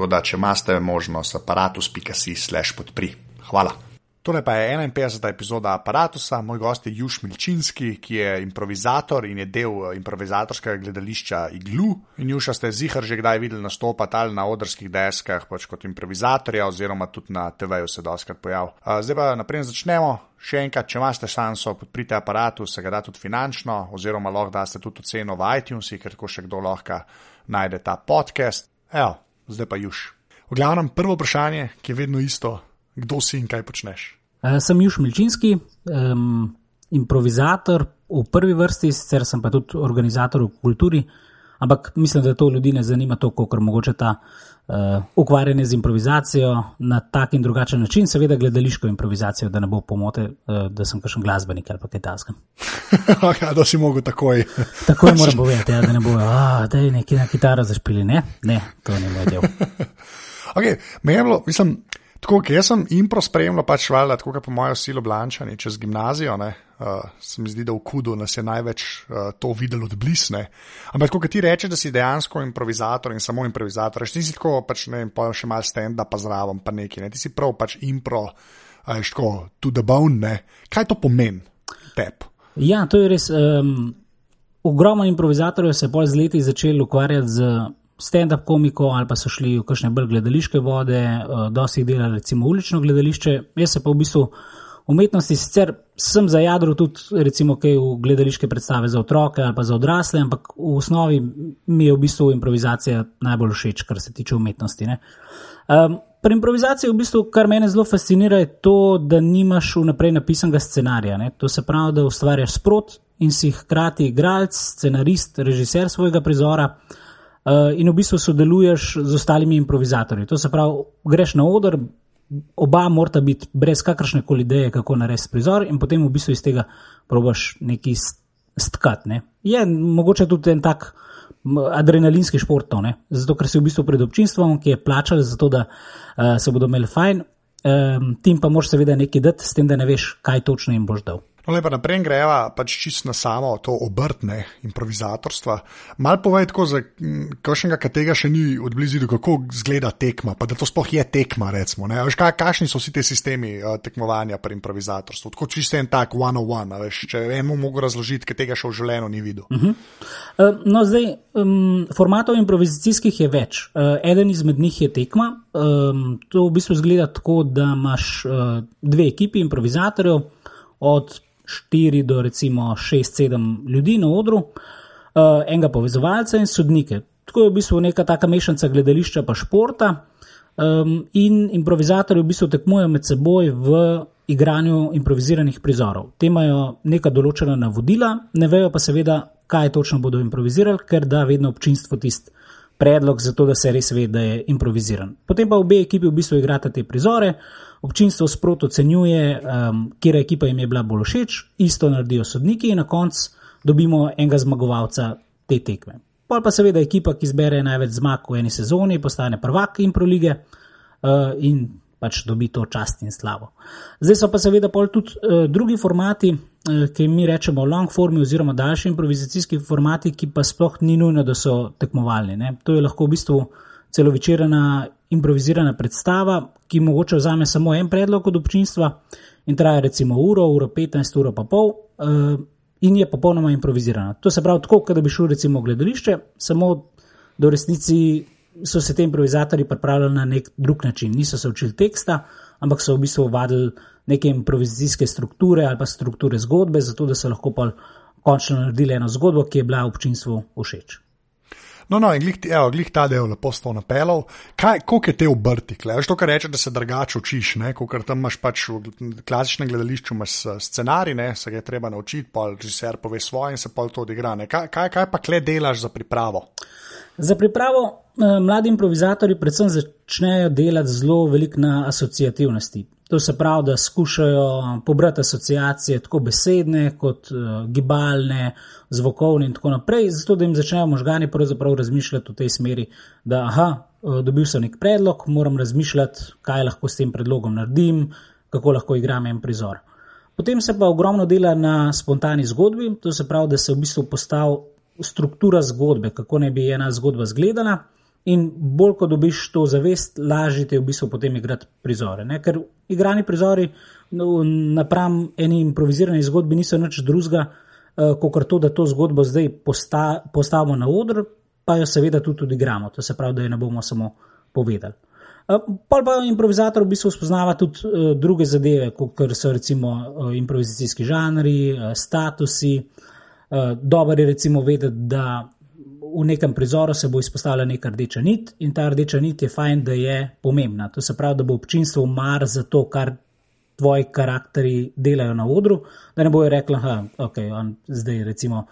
Tako da, če imate možnost, aparatus.si slash podpri. Hvala. Tole pa je 51. epizoda aparata. Moj gost je Juž Milčinski, ki je improvizator in je del eh, improvizatorskega gledališča Iglu. In Juša ste zihar že kdaj videli nastopati ali na odrskih deskah pač kot improvizatorja, oziroma tudi na TV-ju se doskrat pojav. Zdaj pa naprej začnemo. Še enkrat, če imate šanso, podprite aparatu, se ga da tudi finančno, oziroma lahko daste tudi oceno v iTunes, ker tako še kdo lahko najde ta podcast. Evo, zdaj pa juž. V glavnem, prvo vprašanje, ki je vedno isto, kdo si in kaj počneš. Uh, sem Juž Milčinski, um, improvizator v prvi vrsti, sicer sem pa tudi organizator v kulturi, ampak mislim, da to ljudi ne zanima toliko, ker mogoče ta uh, ukvarjanje z improvizacijo na tak in drugačen način, seveda gledališko improvizacijo, da ne bo pomote, uh, da sem kakšen glasbenik ali kaj tasga. ja, da si mogel takoj. takoj moram povedati, ja, da ne bo, da je nekaj na kitaro zašpili. Ne, ne, to ni moj del. okay, me je bilo, mislim. Tako, jaz sem impro spremljal, pač valjda, tako kot po mojem silu Blančani, čez gimnazijo. Ne, uh, se mi zdi, da v Kudu nas je največ uh, to videlo od blisne. Ampak, kot ti rečeš, da si dejansko improvizator in samo improvizator, ti si tako, pač ne vem, pa še malo stenda, pa zraven, pa nekaj. Ne, ti si prav pač impro, uh, tako, to the bone. Ne. Kaj to pomeni, tep? Ja, to je res. Um, ogromno improvizatorjev se je pol z leti začel ukvarjati z stand-up komiko ali pa so šli v kakšne bolj gledališke vode, uh, dosti jih dela recimo ulično gledališče. Jaz se pa v bistvu umetnosti sicer sem za jadro tudi recimo kaj v gledališke predstave za otroke ali pa za odrasle, ampak v osnovi mi je v bistvu improvizacija najbolj všeč, kar se tiče umetnosti. Um, pri improvizaciji v bistvu, kar mene zelo fascinira, je to, da nimaš vnaprej napisanega scenarija. Ne? To se pravi, da ustvarjaš sprot in si hkrati igralec, scenarist, režiser svojega prizora. Eh, in v bistvu sodeluješ z ostalimi improvizatorji. To se pravi, greš na oder, oba morata biti brez kakršne koli ideje, kako narediti prizor, in potem v bistvu iz tega probaš neki stkat. Ne. Je mogoče tudi en tak adrenalinski šport, to, zato ker si v bistvu pred občinstvom, ki je plačal za to, da uh, se bodo imeli fajn, um, tim pa moš seveda nekaj dati, s tem, da ne veš, kaj točno jim boš dal. No, lepa naprej greva pač čisto na samo to obrtne improvizatorstva. Mal povej tako, za kakšnega, ki tega še ni odblizu, kako izgleda tekma, pa da to sploh je tekma, recimo. Veš, kaj, kakšni so vsi ti sistemi uh, tekmovanja pri improvizatorstvu? Tako čisto en tak one-on-one, veš, če eno mogo razložiti, ki tega še v življenju ni videl. Uh -huh. uh, no, zdaj, um, formatov improvizacijskih je več. Uh, eden izmed njih je tekma. Um, to v bistvu zgleda tako, da imaš uh, dve ekipi improvizatorjev. Od 4 do recimo 6-7 ljudi na odru, uh, enega povezovalca in sodnike. Tako je v bistvu neka taka mešanica gledališča pa športa um, in improvizatorji v bistvu tekmujejo med seboj v igranju improviziranih prizorov. Te imajo neka določena navodila, ne vejo pa seveda, kaj točno bodo improvizirali, ker da vedno občinstvo tisti predlog za to, da se res ve, da je improviziran. Potem pa obe ekipi v bistvu igrate te prizore občinstvo sprot ocenjuje, um, kje ekipa jim je bila bolj všeč, isto naredijo sodniki in na koncu dobimo enega zmagovalca te tekme. Pol pa seveda ekipa, ki zbere največ zmag v eni sezoni, postane prvak in prolige uh, in pač dobi to čast in slavo. Zdaj so pa seveda pol tudi uh, drugi formati, uh, ki mi rečemo long formi oziroma daljši improvizacijski formati, ki pa sploh ni nujno, da so tekmovalni. Ne? To je lahko v bistvu celovečerna improvizirana predstava, ki mogoče vzame samo en predlog od občinstva in traja recimo uro, uro 15, uro pa pol uh, in je popolnoma improvizirana. To se pravi tako, da bi šel recimo v gledališče, samo do resnici so se ti improvizatori pripravljali na nek drug način. Niso se učili teksta, ampak so v bistvu vadili neke improvizacijske strukture ali pa strukture zgodbe, zato da so lahko pa končno naredili eno zgodbo, ki je bila občinstvu všeč. No, no, in glih, evo, glih ta del lepo sto napelov. Kaj, koliko je te obrti? Veš to, kar reče, da se drugače učiš, ker tam imaš pač v klasičnem gledališču imaš scenarij, ne, se ga je treba naučiti, pa režiser pove svoje in se pol to odigra. Kaj, kaj, kaj pa kle delaš za pripravo? Za pripravo eh, mladi improvizatori predvsem začnejo delati zelo veliko na asociativnosti. To se pravi, da skušajo pobrati asociacije, tako besedne, kot uh, gibalne, zvokovne in tako naprej, zato da jim začnejo možgani pravzaprav razmišljati v tej smeri, da aha, uh, dobil sem nek predlog, moram razmišljati, kaj lahko s tem predlogom naredim, kako lahko igram en prizor. Potem se pa ogromno dela na spontani zgodbi, to se pravi, da se v bistvu postavi struktura zgodbe, kako naj bi ena zgodba izgledala. In bolj, ko dobiš to zavest, lažje je v bistvu potem igrati prizore. Ne? Ker igrani prizori no, napram eni improvizirani zgodbi niso nič drugega, uh, kot to, da to zgodbo zdaj posta, postavimo na odr, pa jo seveda tudi, tudi igramo. To se pravi, da jo ne bomo samo povedali. Uh, pol pa improvizator v bistvu spoznava tudi uh, druge zadeve, kot so recimo uh, improvizacijski žanri, uh, statusi. Uh, Dobro je recimo vedeti, da v nekem prizoru se bo izpostavila neka rdeča nit in ta rdeča nit je fajn, da je pomembna. To se pravi, da bo občinstvo mar za to, kar tvoji karakteri delajo na odru, da ne bojo rekli, da okay, on zdaj recimo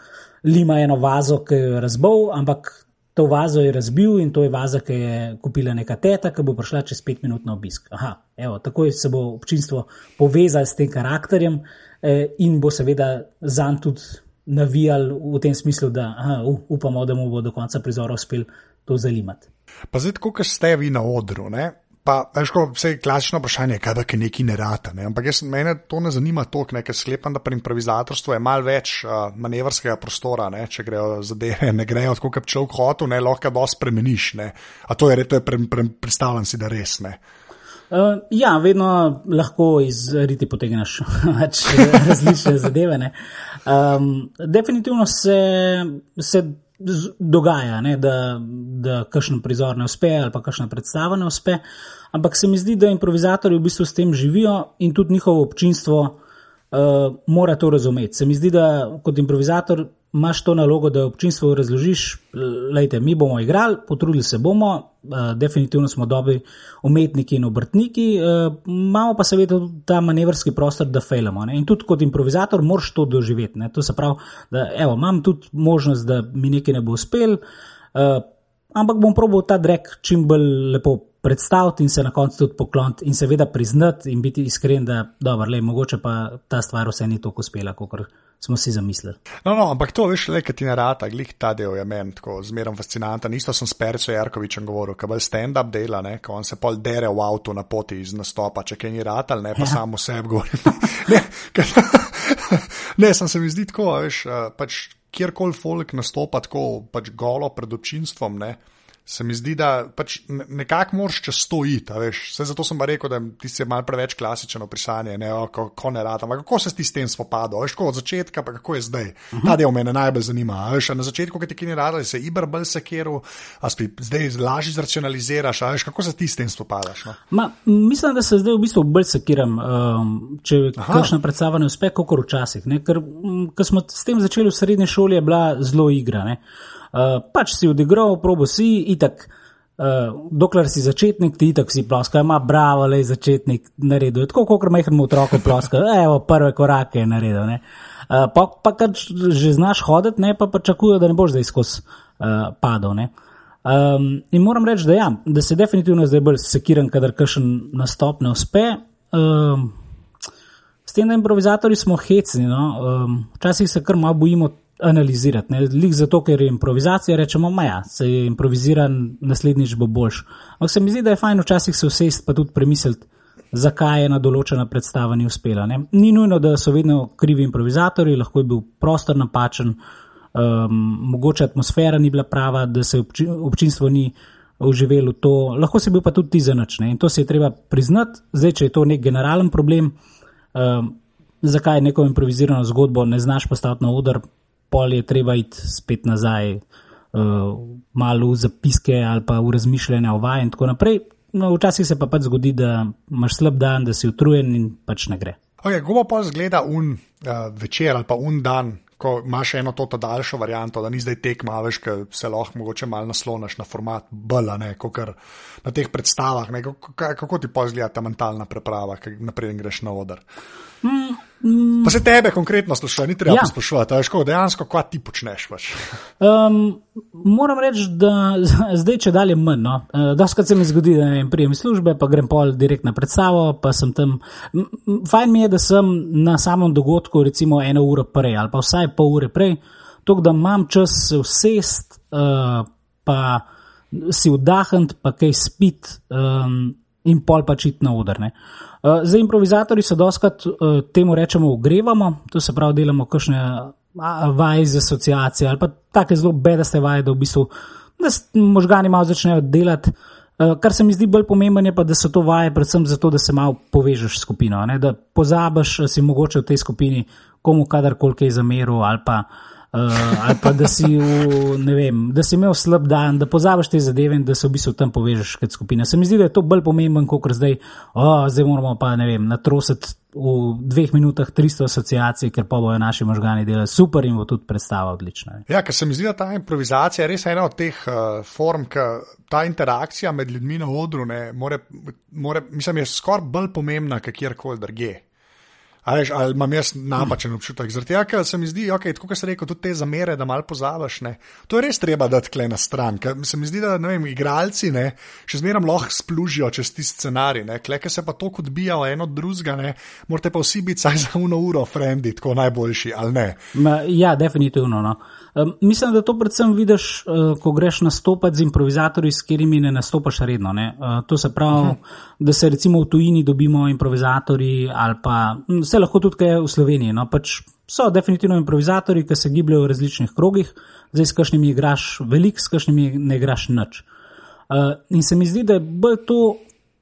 lima eno vazo, ki jo je razbil, ampak to vazo je razbil in to je vaza, ki je kupila neka teta, ki bo prišla čez pet minut na obisk. Aha, evo, tako se bo občinstvo povezalo s tem karakterjem eh, in bo seveda zanj tudi navijali v tem smislu, da aha, upamo, da mu bo do konca prizora uspel to zalimati. Pa zdaj, kot ste vi na odru, ne? Pa, veš, ko vse je klasično vprašanje, kaj da je neki nerata. Ne? Ampak jaz, mene to ne zanima toliko, ker sklepam, da pri improvizatorstvu je malo več uh, manevrskega prostora, ne? če grejo zadeve, ne grejo tako, kot človek hotel, ne lahko dosti spremeniš. Ne? A to je, to je pre, pre, predstavljam si, da res ne. Uh, ja, vedno lahko iz riti potegneš več različne zadeve. Um, definitivno se. se dogaja, ne, da, da kakšen prizor ne uspe ali pa kakšna predstava ne uspe, ampak se mi zdi, da improvizatorji v bistvu s tem živijo in tudi njihovo občinstvo uh, mora to razumeti. Se mi zdi, da kot improvizator imaš to nalogo, da občinstvo razložiš, lejte, mi bomo igrali, potrudili se bomo, uh, definitivno smo dobri umetniki in obrtniki, uh, imamo pa seveda tudi ta manevrski prostor, da fejlamo. In tudi kot improvizator moraš to doživeti. Ne? To se pravi, da evo, imam tudi možnost, da mi nekaj ne bo uspel, uh, ampak bom probal ta drek čim bolj lepo predstaviti in se na koncu tudi pokloniti in seveda priznati in biti iskren, da dobro, le mogoče pa ta stvar vse ni tako uspela, kot smo si zamislili. No, no, ampak to veš, le, ki ti narata, glih ta del je meni tako zmerno fascinanten. Isto sem s Perco Jarkovičem govoril, ki bolj stand-up dela, ne, ko on se pol dere v avtu na poti iz nastopa, če kaj ni ratal, ne pa ja. samo sebi govori. ne, ne, sem se mi zdi tako, veš, pač kjerkoli folk nastopa tako pač golo pred občinstvom, ne se mi zdi, da pač nekako moraš čez to iti. Vse zato sem rekel, da ti si mal preveč klasičen opisanje, ne, ko, ko ne rata. Kako se ti s tem spopadal? Veš, od začetka, pa kako je zdaj? Uh mhm. -huh. Ta del me najbolj zanima. Veš, na začetku, ko ti kini rada, se Iber bolj sekeru, a spi zdaj lažje zracionaliziraš. Veš, kako se ti s tem spopadaš? No? Ma, mislim, da se zdaj v bistvu bolj sekiram, um, če kakšna predstava ne uspe, kot včasih. Ker ko smo s tem začeli v srednji šoli, je bila zelo igra. Ne. Uh, pač si odigral, probo si, itak, uh, dokler si začetnik, ti itak si ploska, ima bravo, le začetnik naredil. Tako kot majhnemu otroku ploska, evo, prve korake je naredil. Uh, pa, pa kad že znaš hoditi, ne pa pričakujejo, da ne boš zdaj skozi uh, padal. Um, in moram reči, da, ja, da se definitivno zdaj bolj sekiram, kadar kakšen nastop ne uspe. Um, s tem, da improvizatori smo hecni, no? um, včasih se kar malo bojimo analizirati. Lik zato, ker je improvizacija, rečemo, maja, se je improviziran, naslednjič bo boljš. Ampak se mi zdi, da je fajn včasih se usest pa tudi premisliti, zakaj je ena določena predstava ni uspela. Ne? Ni nujno, da so vedno krivi improvizatori, lahko je bil prostor napačen, um, mogoče atmosfera ni bila prava, da se obči, občinstvo ni uživelo to, lahko se bil pa tudi ti zanačne in to se je treba priznati. Zdaj, če je to nek generalen problem, um, zakaj neko improvizirano zgodbo ne znaš postaviti na oder, pol je treba iti spet nazaj malo v zapiske ali pa v razmišljanje o vaj in tako naprej. No, včasih se pa pač zgodi, da imaš slab dan, da si utrujen in pač ne gre. Okay, Kako pa zgleda un uh, večer ali pa un dan, ko imaš eno to daljšo varianto, da ni zdaj tekma, veš, ki se lahko mogoče malo nasloniš na format BL, kot na teh predstavah. Ne, kako, kako ti pa zgleda ta mentalna preprava, naprej greš na oder? Mm. Pa se tebe konkretno sprašuje, ni treba ja. sprašovati, ali ško, dejansko kaj ti počneš. Um, moram reči, da zdaj če dalje manj. No. Uh, Doskrat se mi zgodi, da ne prijem službe, pa grem pol direkt na predstavo, pa sem tam. Fajn mi je, da sem na samem dogodku recimo eno uro prej ali pa vsaj pol ure prej, tako da imam čas se usest, uh, pa si vdahniti, pa kaj spiti um, in pol pa čiti na odrne. Uh, Eh, za improvizatorji se doskrat uh, temu rečemo ogrevamo, to se pravi, delamo kakšne vaje z asociacijo ali pa take zelo bedaste vaje, da v bistvu da možgani malo začnejo delati. Uh, kar se mi zdi bolj pomembno, je pa, da so to vaje predvsem zato, da se malo povežeš s skupino, ne? da pozabiš, da si mogoče v tej skupini komu kadarkoli zameril ali pa uh, Uh, ali pa da si, v, vem, da si imel slab dan, da pozabiš te zadeve in da se v bistvu tam povežeš kot skupina. Se mi zdi, da je to bolj pomemben, kot zdaj, oh, zdaj moramo pa ne vem, natrositi v dveh minutah 300 asociacij, ker pa bojo naši možgani delali super in bo tudi predstava odlična. Ja, ker se mi zdi, da ta improvizacija je res ena od teh uh, form, ki ta interakcija med ljudmi na odru, ne, more, more, mislim, je skoraj bolj pomembna, kot kjerkoli drugje. Ali, ali imam jaz napačen občutek? Zaradi tega, ker se mi zdi, okay, kot se reče, tudi te zamere, da malo pozabiš. Ne? To je res treba dati kle na stran. Ker se mi zdi, da vem, igralci ne, še zmeraj lahko splužijo čez ti scenarij. Kleke se pa to kot bijajo eno od drugega, morate pa vsi biti saj za uno uro, frendi, tako najboljši ali ne. Ma, ja, definitivno. No. Um, mislim, da to predvsem vidiš, uh, ko greš nastopati z improvizatorji, s katerimi ne nastopaš redno. Ne? Uh, to se pravi, uh mhm. -huh. da se recimo v tujini dobimo improvizatorji ali pa vse lahko tudi kaj v Sloveniji. No, pač so definitivno improvizatori, ki se gibljajo v različnih krogih, zdaj s kakšnimi igraš veliko, s kakšnimi ne igraš nič. Uh, in se mi zdi, da je bolj to,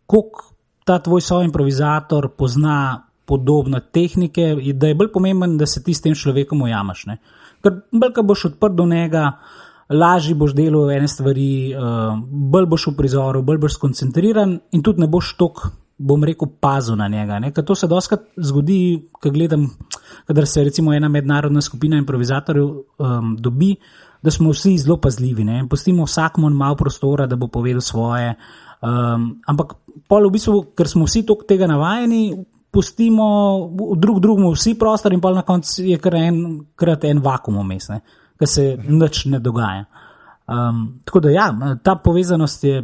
koliko ta tvoj soimprovizator pozna podobne tehnike, da je bolj pomemben, da se ti s tem človekom ujamaš. Ker bolj, ko boš odprt do njega, lažje boš delal ene stvari, uh, bolj boš v prizoru, bolj boš skoncentriran in tudi ne boš toliko bom rekel, pazil na njega. Ker to se doskrat zgodi, ko gledam, kadar se recimo ena mednarodna skupina improvizatorjev um, dobi, da smo vsi zelo pazljivi ne? in pustimo vsakmu malo prostora, da bo povedal svoje. Um, ampak pol v bistvu, ker smo vsi tok tega navajeni, pustimo drug drugemu vsi prostor in pol na koncu je kar enkrat en vakum vmes, ker se nič ne dogaja. Um, tako da ja, ta povezanost je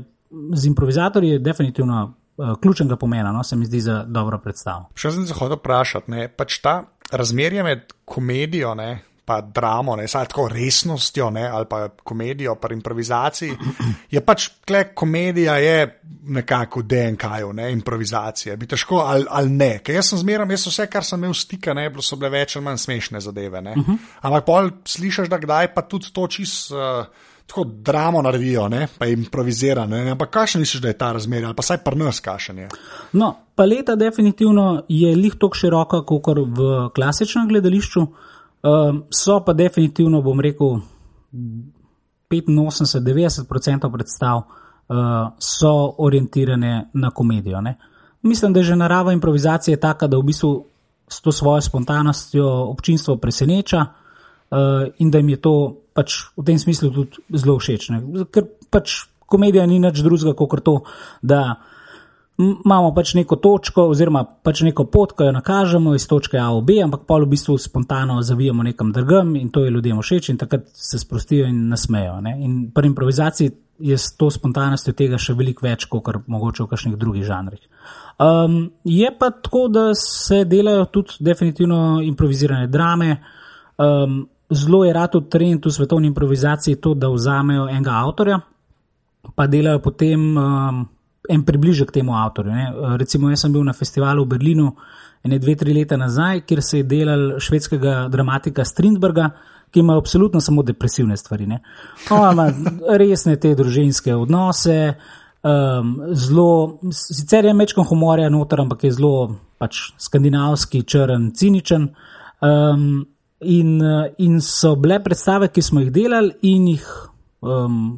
z improvizatorji je definitivno uh, ključnega pomena, no, se mi zdi za dobro predstavo. Še sem se hotel vprašati, ne, pač ta razmerje med komedijo in pa dramo, ne, saj tako resnostjo ne, ali pa komedijo, pa improvizaciji. Je pač, kle, komedija je nekako DNK-ju, ne, improvizacija. Bi težko ali, ali ne, ker jaz sem zmeram, jaz vse, kar sem imel stika, ne, so bile več ali manj smešne zadeve. Uh mhm. -huh. Ampak pol slišiš, da kdaj pa tudi to čist. Uh, tako dramo naredijo, ne? pa improvizirajo. Ampak kakšen misliš, da je ta razmerje, ali pa saj prnus kakšen je? No, paleta definitivno je lih tako široka, kot v klasičnem gledališču. Um, so pa definitivno, bom rekel, 85-90% predstav uh, so orientirane na komedijo. Ne? Mislim, da je že narava improvizacije taka, da v bistvu s to svojo spontanostjo občinstvo preseneča uh, in da jim je to pač v tem smislu tudi zelo všeč. Ne? Ker pač komedija ni nič drugega kot to, da imamo pač neko točko oziroma pač neko pot, ki jo nakažemo iz točke A v B, ampak pa v bistvu spontano zavijamo nekam drugam in to je ljudem všeč in takrat se sprostijo in nasmejo. Ne? In pri improvizaciji je s to spontanostjo tega še veliko več, kot mogoče v kakšnih drugih žanrih. Um, je pa tako, da se delajo tudi definitivno improvizirane drame. Um, zelo je rado trend v svetovni improvizaciji to, da vzamejo enega avtorja, pa delajo potem um, en približek temu avtorju. Ne. Recimo, jaz sem bil na festivalu v Berlinu ene dve, tri leta nazaj, kjer se je delal švedskega dramatika Strindberga, ki ima absolutno samo depresivne stvari. No, ima resne te družinske odnose. Um, zelo, sicer je mečkam humorja noter, ampak je zelo pač skandinavski, črn, ciničen. Um, In, eh, in so bile predstave, ki smo jih delali, in jih um,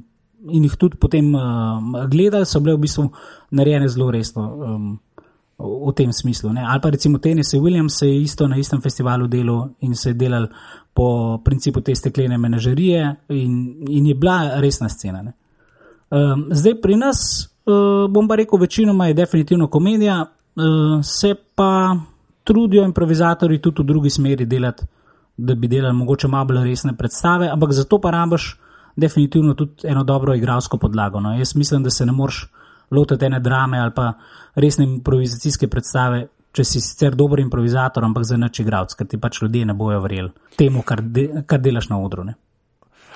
in jih tudi potem um, gledali, so bile v bistvu narejene zelo resno. Um, V tem smislu. Ne. Ali pa recimo Tennessee Williams se je isto na istem festivalu delal in se je delal po principu te steklene menažerije, in, in je bila resna scena. Um, zdaj pri nas, uh, bom pa rekel, večinoma je definitivno komedija, uh, se pa trudijo improvizatori tudi v drugi smeri delati, da bi delali mogoče malo resne predstave, ampak zato pa rabaš definitivno tudi eno dobro igralsko podlago. No. Jaz mislim, da se ne moreš lotiti ene drame ali pa resne improvizacijske predstave, če si sicer dober improvizator, ampak za neč igralec, ker ti pač ljudje ne bojo verjeli temu, kar, de, kar delaš na odru. Ne.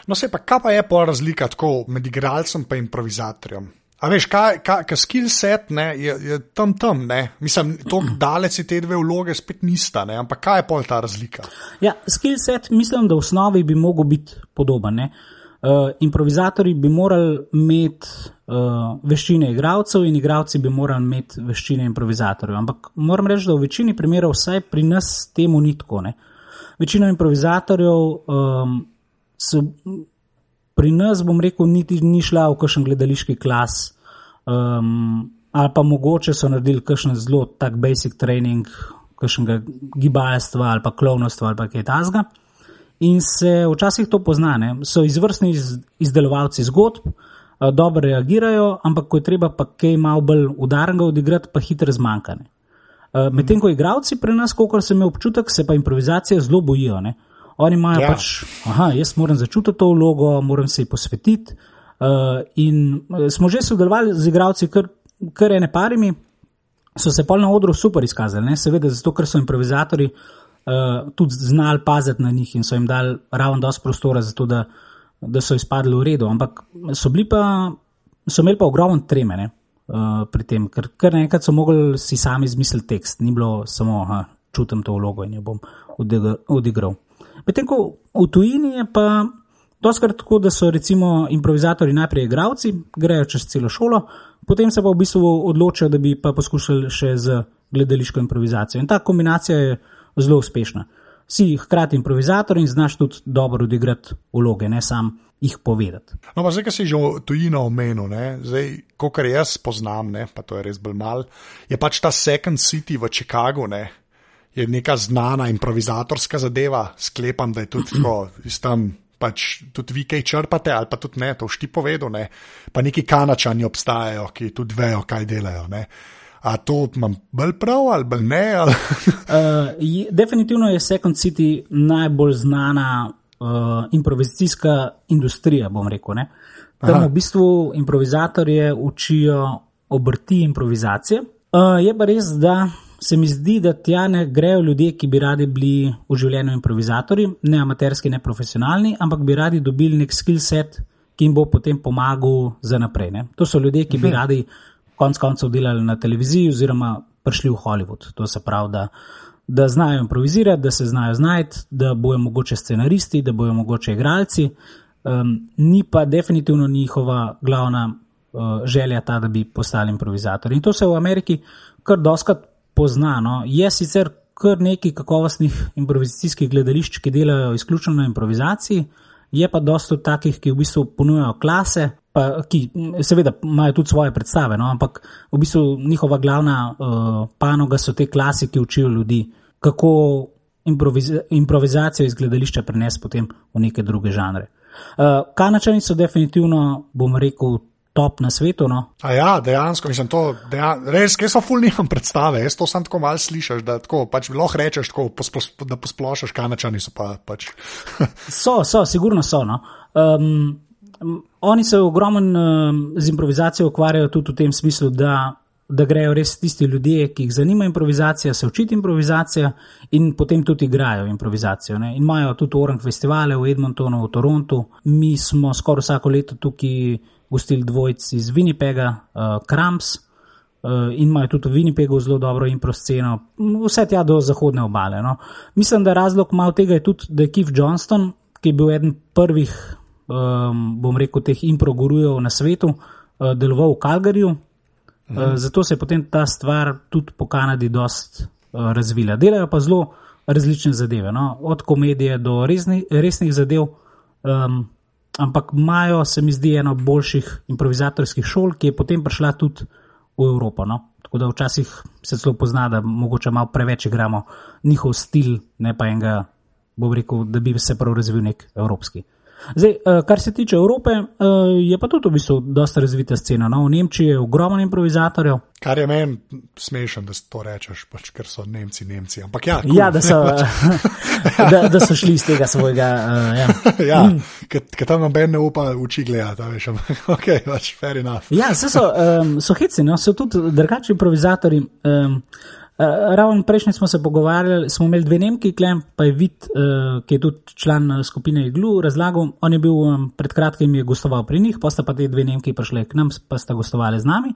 No, se pa, kaj pa je pa razlika tako med igralcem in improvizatorjem? A veš, kaj, kaj, kaj skill set ne, je, je tam tam, ne? mislim, tako daleč te dve vloge spet nista, ne? ampak kaj je pol ta razlika? Ja, skill set mislim, da v osnovi bi mogel biti podoben. Uh, improvizatori bi morali imeti uh, veščine igralcev in igravci bi morali imeti veščine improvizatorjev. Ampak moram reči, da v večini primerov, vsaj pri nas, temu ni tako. Ne? Večina improvizatorjev um, so pri nas, bom rekel, niti ni šla v kakšen gledališki klas, um, ali pa mogoče so naredili kakšen zelo tak basic training, kakšnega gibalstva ali pa klovnostva ali pa kaj tasga in se včasih to poznane. So izvrstni iz, izdelovalci zgodb, dobro reagirajo, ampak ko je treba pa kaj malo bolj udarnega odigrati, pa hitro zmanjkane. Medtem ko igravci pri nas, kolikor sem imel občutek, se pa improvizacije zelo bojijo. Ne? Oni imajo ja. pač, aha, jaz moram začutiti to vlogo, moram se ji posvetiti. Uh, in smo že sodelovali z igravci, kar, kar ene parimi, so se pa na odru super izkazali, ne? seveda zato, ker so improvizatori uh, uh, tudi znali paziti na njih in so jim dali ravno dosto prostora za to, da, da so izpadli v redu. Ampak so, pa, so imeli pa ogromno tremene uh, pri tem, ker kar nekaj so mogli si sami izmisliti tekst, ni bilo samo, da čutim to vlogo in jo bom odigral. Medtem ko v tujini je pa. Doskrat tako, da so recimo improvizatori najprej igravci, grejo čez celo šolo, potem se pa v bistvu odločijo, da bi pa poskušali še z gledališko improvizacijo. In ta kombinacija je zelo uspešna. Si hkrati improvizator in znaš tudi dobro odigrati vloge, ne sam jih povedati. No, pa zdaj, ki si že tujino omenil, zdaj, ko kar jaz poznam, ne, pa to je res bolj mal, je pač ta Second City v Chicagu, ne, je neka znana improvizatorska zadeva, sklepam, da je tudi tako, tam pač tudi vi kaj črpate, ali pa tudi ne, to šti povedo, ne, pa neki kanačani obstajajo, ki tudi vejo, kaj delajo. Ne. A to imam bolj prav ali bolj ne? Ali? uh, je, definitivno je Second City najbolj znana uh, improvizacijska industrija, bom rekel. Ne? Tam v bistvu improvizatorje učijo obrti improvizacije. Uh, je pa res, da se mi zdi, da tja ne grejo ljudje, ki bi radi bili v življenju improvizatorji, ne amaterski, ne profesionalni, ampak bi radi dobili nek skill set, ki jim bo potem pomagal za naprej. Ne? To so ljudje, ki bi mhm. radi konec koncev delali na televiziji oziroma prišli v Hollywood. To se pravi, da, da znajo improvizirati, da se znajo znajti, da bojo mogoče scenaristi, da bojo mogoče igralci. Um, ni pa definitivno njihova glavna uh, želja ta, da bi postali improvizatori. In to se v Ameriki kar doskrat poznano. Je sicer kar nekaj kakovostnih improvizacijskih gledališč, ki delajo izključno na improvizaciji, je pa dosto takih, ki v bistvu ponujajo klase, pa, ki seveda imajo tudi svoje predstave, no, ampak v bistvu njihova glavna uh, panoga so te klasi, ki učijo ljudi, kako improviz improvizacijo iz gledališča prenesti potem v neke druge žanre. Uh, Kanačani so definitivno, bom rekel, top na svetu. No. A ja, dejansko, mislim, to dejan, res, jaz so ful nimam predstave, jaz to sam tako mal slišiš, da tako, pač lahko rečeš, tako, posploš, da posplošaš, kanačani so pa pač. so, so, sigurno so. No. Um, Oni se ogromno z improvizacijo ukvarjajo tudi v tem smislu, da, da grejo res tisti ljudje, ki jih zanima improvizacija, se učiti improvizacija in potem tudi igrajo improvizacijo. Ne. In imajo tudi Orang festivale v Edmontonu, v Torontu. Mi smo skoraj vsako leto tukaj gostili dvojci iz Winnipega, uh, Krams. Uh, in imajo tudi v Winnipegu zelo dobro improsceno, vse tja do zahodne obale. No. Mislim, da razlog malo tega je tudi, da je Keith Johnston, ki je bil eden prvih um, bom rekel, teh improgurujev na svetu, uh, deloval v Kalgariju. Mhm. Uh, zato se je potem ta stvar tudi po Kanadi dost uh, razvila. Delajo pa zelo različne zadeve, no? od komedije do resni, resnih zadev. Um, ampak imajo, se mi zdi, eno boljših improvizatorskih šol, ki je potem prišla tudi v Evropo. No? Tako da včasih se celo pozna, da mogoče malo preveč igramo njihov stil, ne pa enega, bom rekel, da bi se prav razvil nek evropski. Zdaj, eh, kar se tiče Evrope, eh, je pa tudi v bistvu dosta razvita scena. No? V Nemčiji je ogromno improvizatorjev. Kar je meni smešen, da to rečeš, pač, ker so Nemci Nemci. Ampak ja, cool. ja da, so, da, da so šli iz tega svojega. Uh, ja, ja ker tam noben ne upa uči gledati, veš, ok, pač fair enough. ja, so, um, so heci, no? so tudi drugačni improvizatori. Um, ravno prejšnji smo se pogovarjali, smo imeli dve Nemki, klem, pa je vid, uh, ki je tudi član uh, skupine Iglu, razlagal, on je bil um, pred kratkim je gostoval pri njih, pa sta pa te dve Nemki prišli k nam, pa sta gostovali z nami.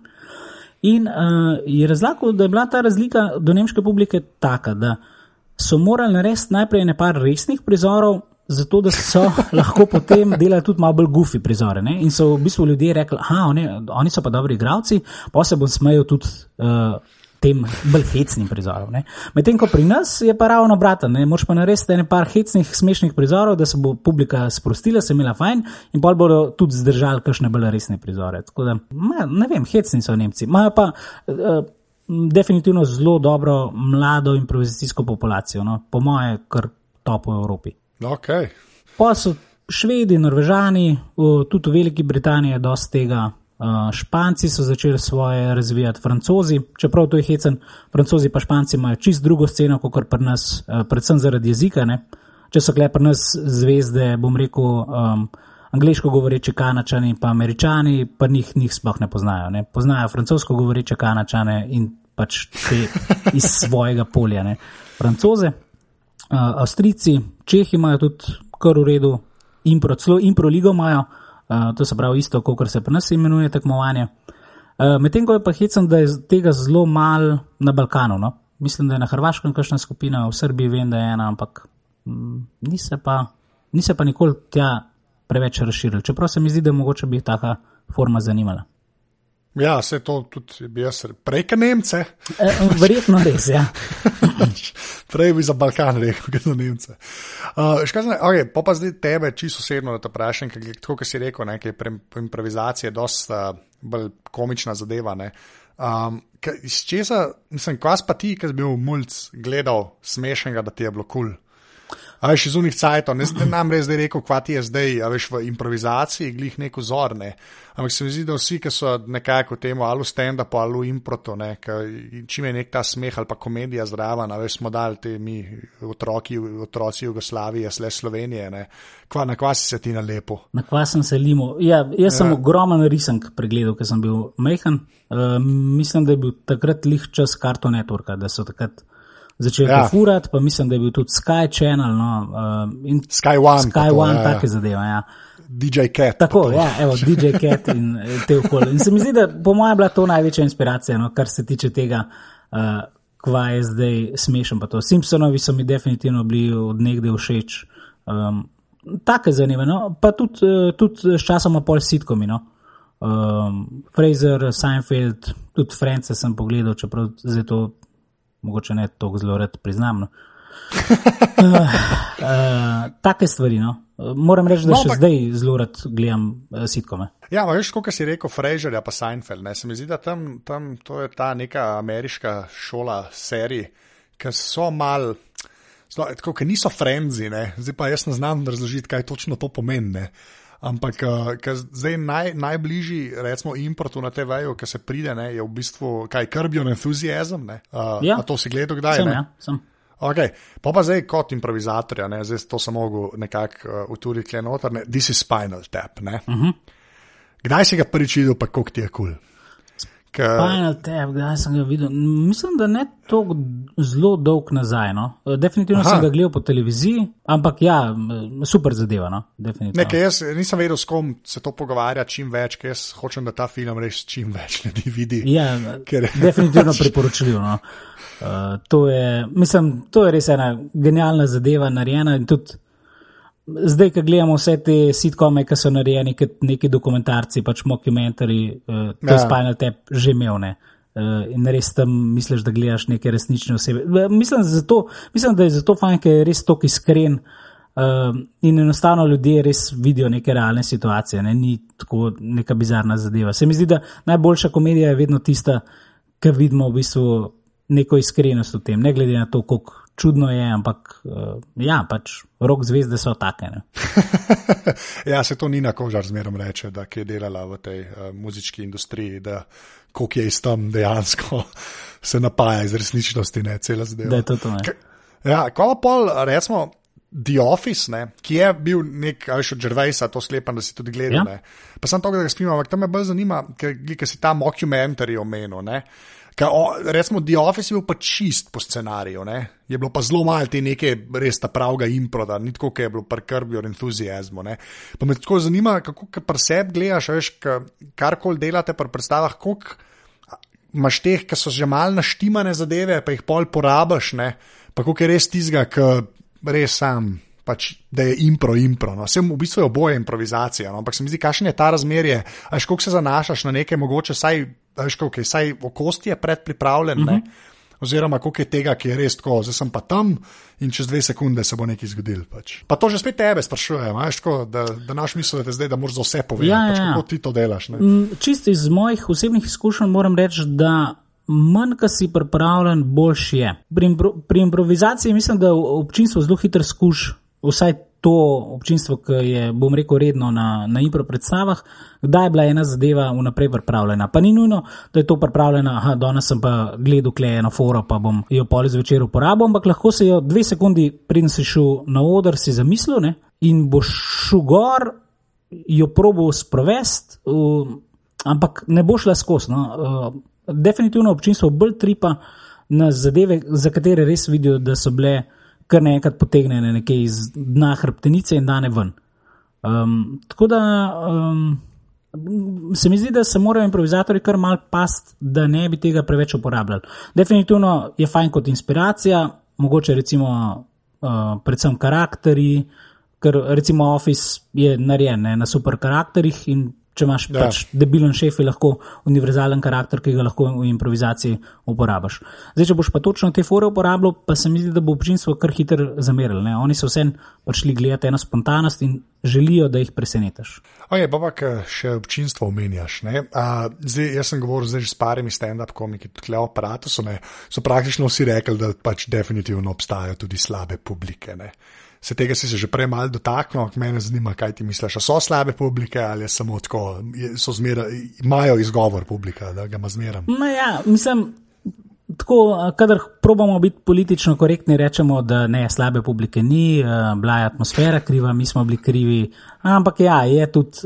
In uh, je razlagal, da je bila ta razlika do nemške publike taka, da so morali narediti najprej nekaj resnih prizorov, zato da so lahko potem delali tudi malo bolj gufi prizore. Ne? In so v bistvu ljudje rekli, da oni, oni so pa dobri igravci, pa se bom smejal tudi. Uh, tem bolj hecnim prizorom. Medtem ko pri nas je pa ravno obratno, moš pa narediti nekaj hecnih, smešnih prizorov, da se bo publika sprostila, se imela fajn in pa bodo tudi zdržali kakšne bolj resne prizore. Tako da, ne vem, hecni so Nemci. Imajo pa uh, definitivno zelo dobro mlado improvizacijsko populacijo, no? po moje, kar top v Evropi. Okay. Pa so Švedi, Norvežani, tudi v Veliki Britaniji je dosti tega. Uh, Španci so začeli svoje razvijati, francozi, čeprav to je hecen, francozi pa španci imajo čist drugo sceno, kot pri nas, uh, predvsem zaradi jezika. Ne? Če so kle pri nas zvezde, bom rekel, um, angliško govoreče kanačani, pa američani, pa njih, njih sploh ne poznajo. Ne? Poznajo francosko govoreče kanačane in pač te iz svojega polja. Ne? Francoze, uh, Avstrijci, Čehi imajo tudi kar v redu, impro, celo impro ligo imajo. Uh, to se pravi isto, kot se pri nas imenuje tekmovanje. Uh, Medtem ko je pa hecam, da je tega zelo malo na Balkanu. No? Mislim, da je na Hrvaškem kakšna skupina, v Srbiji vem, da je ena, ampak mm, ni se pa, ni se pa nikoli tja preveč razširil. Čeprav se mi zdi, da mogoče bi taka forma zanimala. Ja, se to tudi bi jaz prejka Nemce. E, verjetno res, ja. Prej bi za Balkan rekel, kot za Nemce. Uh, Škazne, okay, pa pa zdaj tebe čisto osebno, da te vprašam, ker tako, kot si rekel, ne, je improvizacija dosta uh, bolj komična zadeva. Um, iz česa, mislim, kvas pa ti, ki si bil mulj gledal smešnega, da ti je bilo kul. Cool. A veš, iz unih cajtov, ne znam nam res reči, kva ti je zdaj, a veš, v improvizaciji, glih neko zorne. Ampak se mi zdi, da vsi, ki so nekako temu ali stand-up ali improto, ne, čim je nek ta smeh ali pa komedija zraven, a veš, smo dali te mi otroki, otroci Jugoslavije, sle Slovenije, ne. Kva, na kva si se ti na lepo? Na kva sem se limo. Ja, jaz sem ja. ogromen risank pregledal, ker sem bil mehan. Uh, mislim, da je bil takrat lih čas karto networka, da so takrat začel ja. furati, pa mislim, da je bil tudi Sky Channel. No, uh, Sky One. Sky to, One, ja, take ja. zadeve. Ja. DJ Cat. Tako, ja, evo, DJ Cat in eh, te okolje. In se mi zdi, da po mojem je bila to največja inspiracija, no, kar se tiče tega, uh, kva je zdaj smešen. Simpsonovi so mi definitivno bili od nekde všeč. Um, Tako je zanimivo, no? pa tudi, tudi s časoma pol sitkomi. No? Um, Fraser, Seinfeld, tudi France sem pogledal, čeprav zdaj to mogoče ne tako zelo rad priznam. No. uh, uh, take stvari. No. Moram reči, da no, še pa... zdaj zelo rad gledam uh, sitkome. Ja, veš, kot si rekel, Fraser, pa Seinfeld. Ne? Se mi zdi, da tam, tam to je ta neka ameriška šola serij, ki so mal. Tako, ki niso frenzi, zdaj pa jaz ne znam razložiti, kaj točno to pomeni. Ampak, uh, zdaj naj, najbližji, recimo, importu na te vejo, ki se pride, ne, je v bistvu kaj krbijo entuzijazem. Uh, ja, to si gledal, kdaj sem, ja, sem. Okay. Pa pa zdaj kot improvizator, ne, zdaj to sem mogel nekako uh, uturiti noter, ne, this is spinal tap. Uh mhm. -huh. Kdaj si ga prvič videl, pa koliko ti je kul? Cool? Final Tap, kdaj sem ga videl? Mislim, da ne tako zelo dolg nazaj. No? Definitivno Aha. sem ga gledal po televiziji, ampak ja, super zadeva. No? Nekaj, jaz nisem vedel, s kom se to pogovarja čim več, ker jaz hočem, da ta film res čim več ljudi vidi. Ja, ker... definitivno priporočljivo. No? Uh, to, je, mislim, to je res ena genialna zadeva, narejena in tudi zdaj, ko gledamo vse te sitkome, ki so narejeni kot neki dokumentarci, pač mockumentari, uh, to je ja. Spinal Tap že imel. Ne? Uh, in res tam misliš, da gledaš neke resnične osebe. Mislim, zato, mislim da je zato fajn, ker je res tako iskren. Uh, in enostavno ljudje res vidijo neke realne situacije, ne? ni tako neka bizarna zadeva. Se mi zdi, da najboljša komedija je vedno tista, ki vidimo v bistvu neko iskrenost v tem, ne glede na to, kako čudno je, ampak uh, ja, pač rok zvezde so take. ja, se to ni na kožar zmerom reče, da je delala v tej uh, muzički industriji, da koliko je iz tam dejansko se napaja iz resničnosti, ne cela zadeva. Da je to to. Ne? Ja, ko pol, recimo. The Office, ne, ki je bil nek, ali še od Gervaisa, to sklepam, da si tudi gledal. Ja. Pa sem to, da ga spimam, ampak tam me bolj zanima, ker si ta mockumentary omenil. Recimo, The Office je bil pa čist po scenariju, ne? je bilo pa zelo malo te neke res ta pravega improda, ni tako, kot je bilo pri krbi od entuzijazmu. Pa me tako zanima, kako pri sebi gledaš, veš, karkoli delate pri predstavah, koliko imaš teh, ki so že mal naštimane zadeve, pa jih pol porabiš, ne? pa koliko je res tizga, ki res sam. Pač, da je impro, impro. No. Vsem v bistvu je oboje improvizacija, no. ampak se mi zdi, kakšno je ta razmerje. Ajš, koliko se zanašaš na nekaj, mogoče saj veš, kako je, saj v kosti je predpripravljen, uh -huh. oziroma koliko je tega, ki je res tako, zdaj sem pa tam in čez dve sekunde se bo nekaj zgodil. Pač. Pa to že spet tebe sprašujem, veš, tako, da, da naš misel je zdaj, da moraš za vse povedati, ja, pač, ja. kako ti to delaš. Mm, Čisto iz mojih osebnih izkušenj moram reči, da. Manj, ki si pripravljen, boljši je. Pri, pri improvizaciji mislim, da občinstvo zelo hitro skuša, vsaj to občinstvo, ki je, bom rekel, redno na, na impro predstavah, kdaj je bila ena zadeva vnaprej pripravljena. Pa ni nujno, da je to pripravljena, da danes sem pa gledal klejeno foro, pa bom jo pol zvečer uporabil, ampak lahko se jo dve sekundi, preden si šel na oder, si zamislil ne? in boš šel gor, jo probo sprovest, uh, ampak ne boš le skos. No? Uh, definitivno občinstvo bolj tripa na zadeve, za katere res vidijo, da so bile kar naenkrat potegnjene nekje iz dna hrbtenice in dane ven. Um, tako da um, se mi zdi, da se morajo improvizatori kar mal past, da ne bi tega preveč uporabljali. Definitivno je fajn kot inspiracija, mogoče recimo uh, predvsem karakteri, ker recimo Office je narejen ne, na super karakterih in Če imaš ja. pač debilen šef, je lahko univerzalen karakter, ki ga lahko v improvizaciji uporabiš. Zdaj, če boš pa točno te fore uporabljal, pa se mi zdi, da bo občinstvo kar hitro zamerilo. Oni so vsem prišli gledati eno spontanost in želijo, da jih presenetiš. Okay, pa pa še občinstvo omenjaš. Zdaj, jaz sem govoril zdaj s parimi stand-up komiki, tudi o aparatu, so, so praktično vsi rekli, da pač definitivno obstajajo tudi slabe publike. Ne? Se tega si se že prej malo dotaknil, me zanima, kaj ti misliš. So slabe publike ali samo tako, zmera, imajo izgovor publika, da ga ima zmeraj? Ja, mislim. Tako, kadar probamo biti politično korektni, rečemo, da ne, slabe publike ni, bila je atmosfera kriva, mi smo bili krivi. Ampak ja, je tudi,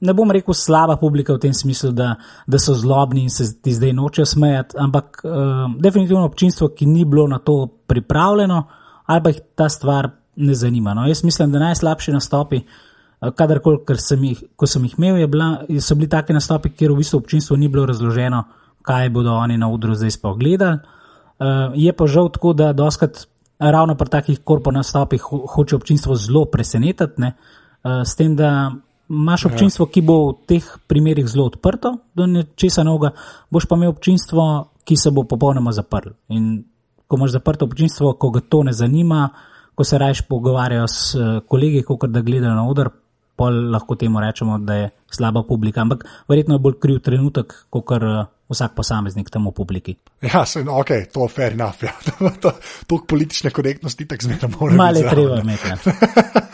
ne bom rekel slaba publika v tem smislu, da, da so zlobni in se ti zdaj nočejo smejati, ampak definitivno občinstvo, ki ni bilo na to pripravljeno, ali pa jih ta stvar ne zanima. No, jaz mislim, da najslabši nastopi, eh, kadarkoli, sem jih, ko sem jih imel, bila, so bili taki nastopi, kjer v bistvu občinstvo ni bilo razloženo, kaj bodo oni na udru zdaj sploh gledali. Uh, je pa žal tako, da doskrat ravno pri takih korpo nastopih ho hoče občinstvo zelo presenetiti, uh, s tem, da imaš ja. občinstvo, ki bo v teh primerih zelo odprto do nečesa novega, boš pa imel občinstvo, ki se bo popolnoma zaprl. In ko imaš zaprto občinstvo, ko ga to ne zanima, uh, ko se rajš pogovarjajo s eh, kolegi, kot da gledajo na oder, pol lahko temu rečemo, da je slaba publika. Ampak verjetno je bolj kriv trenutek, kot kar eh, vsak posameznik tam v publiki. Ja, se, no, ok, to je fair enough. Ja. to, to politične korektnosti tako zmeraj moramo. Male treba imeti.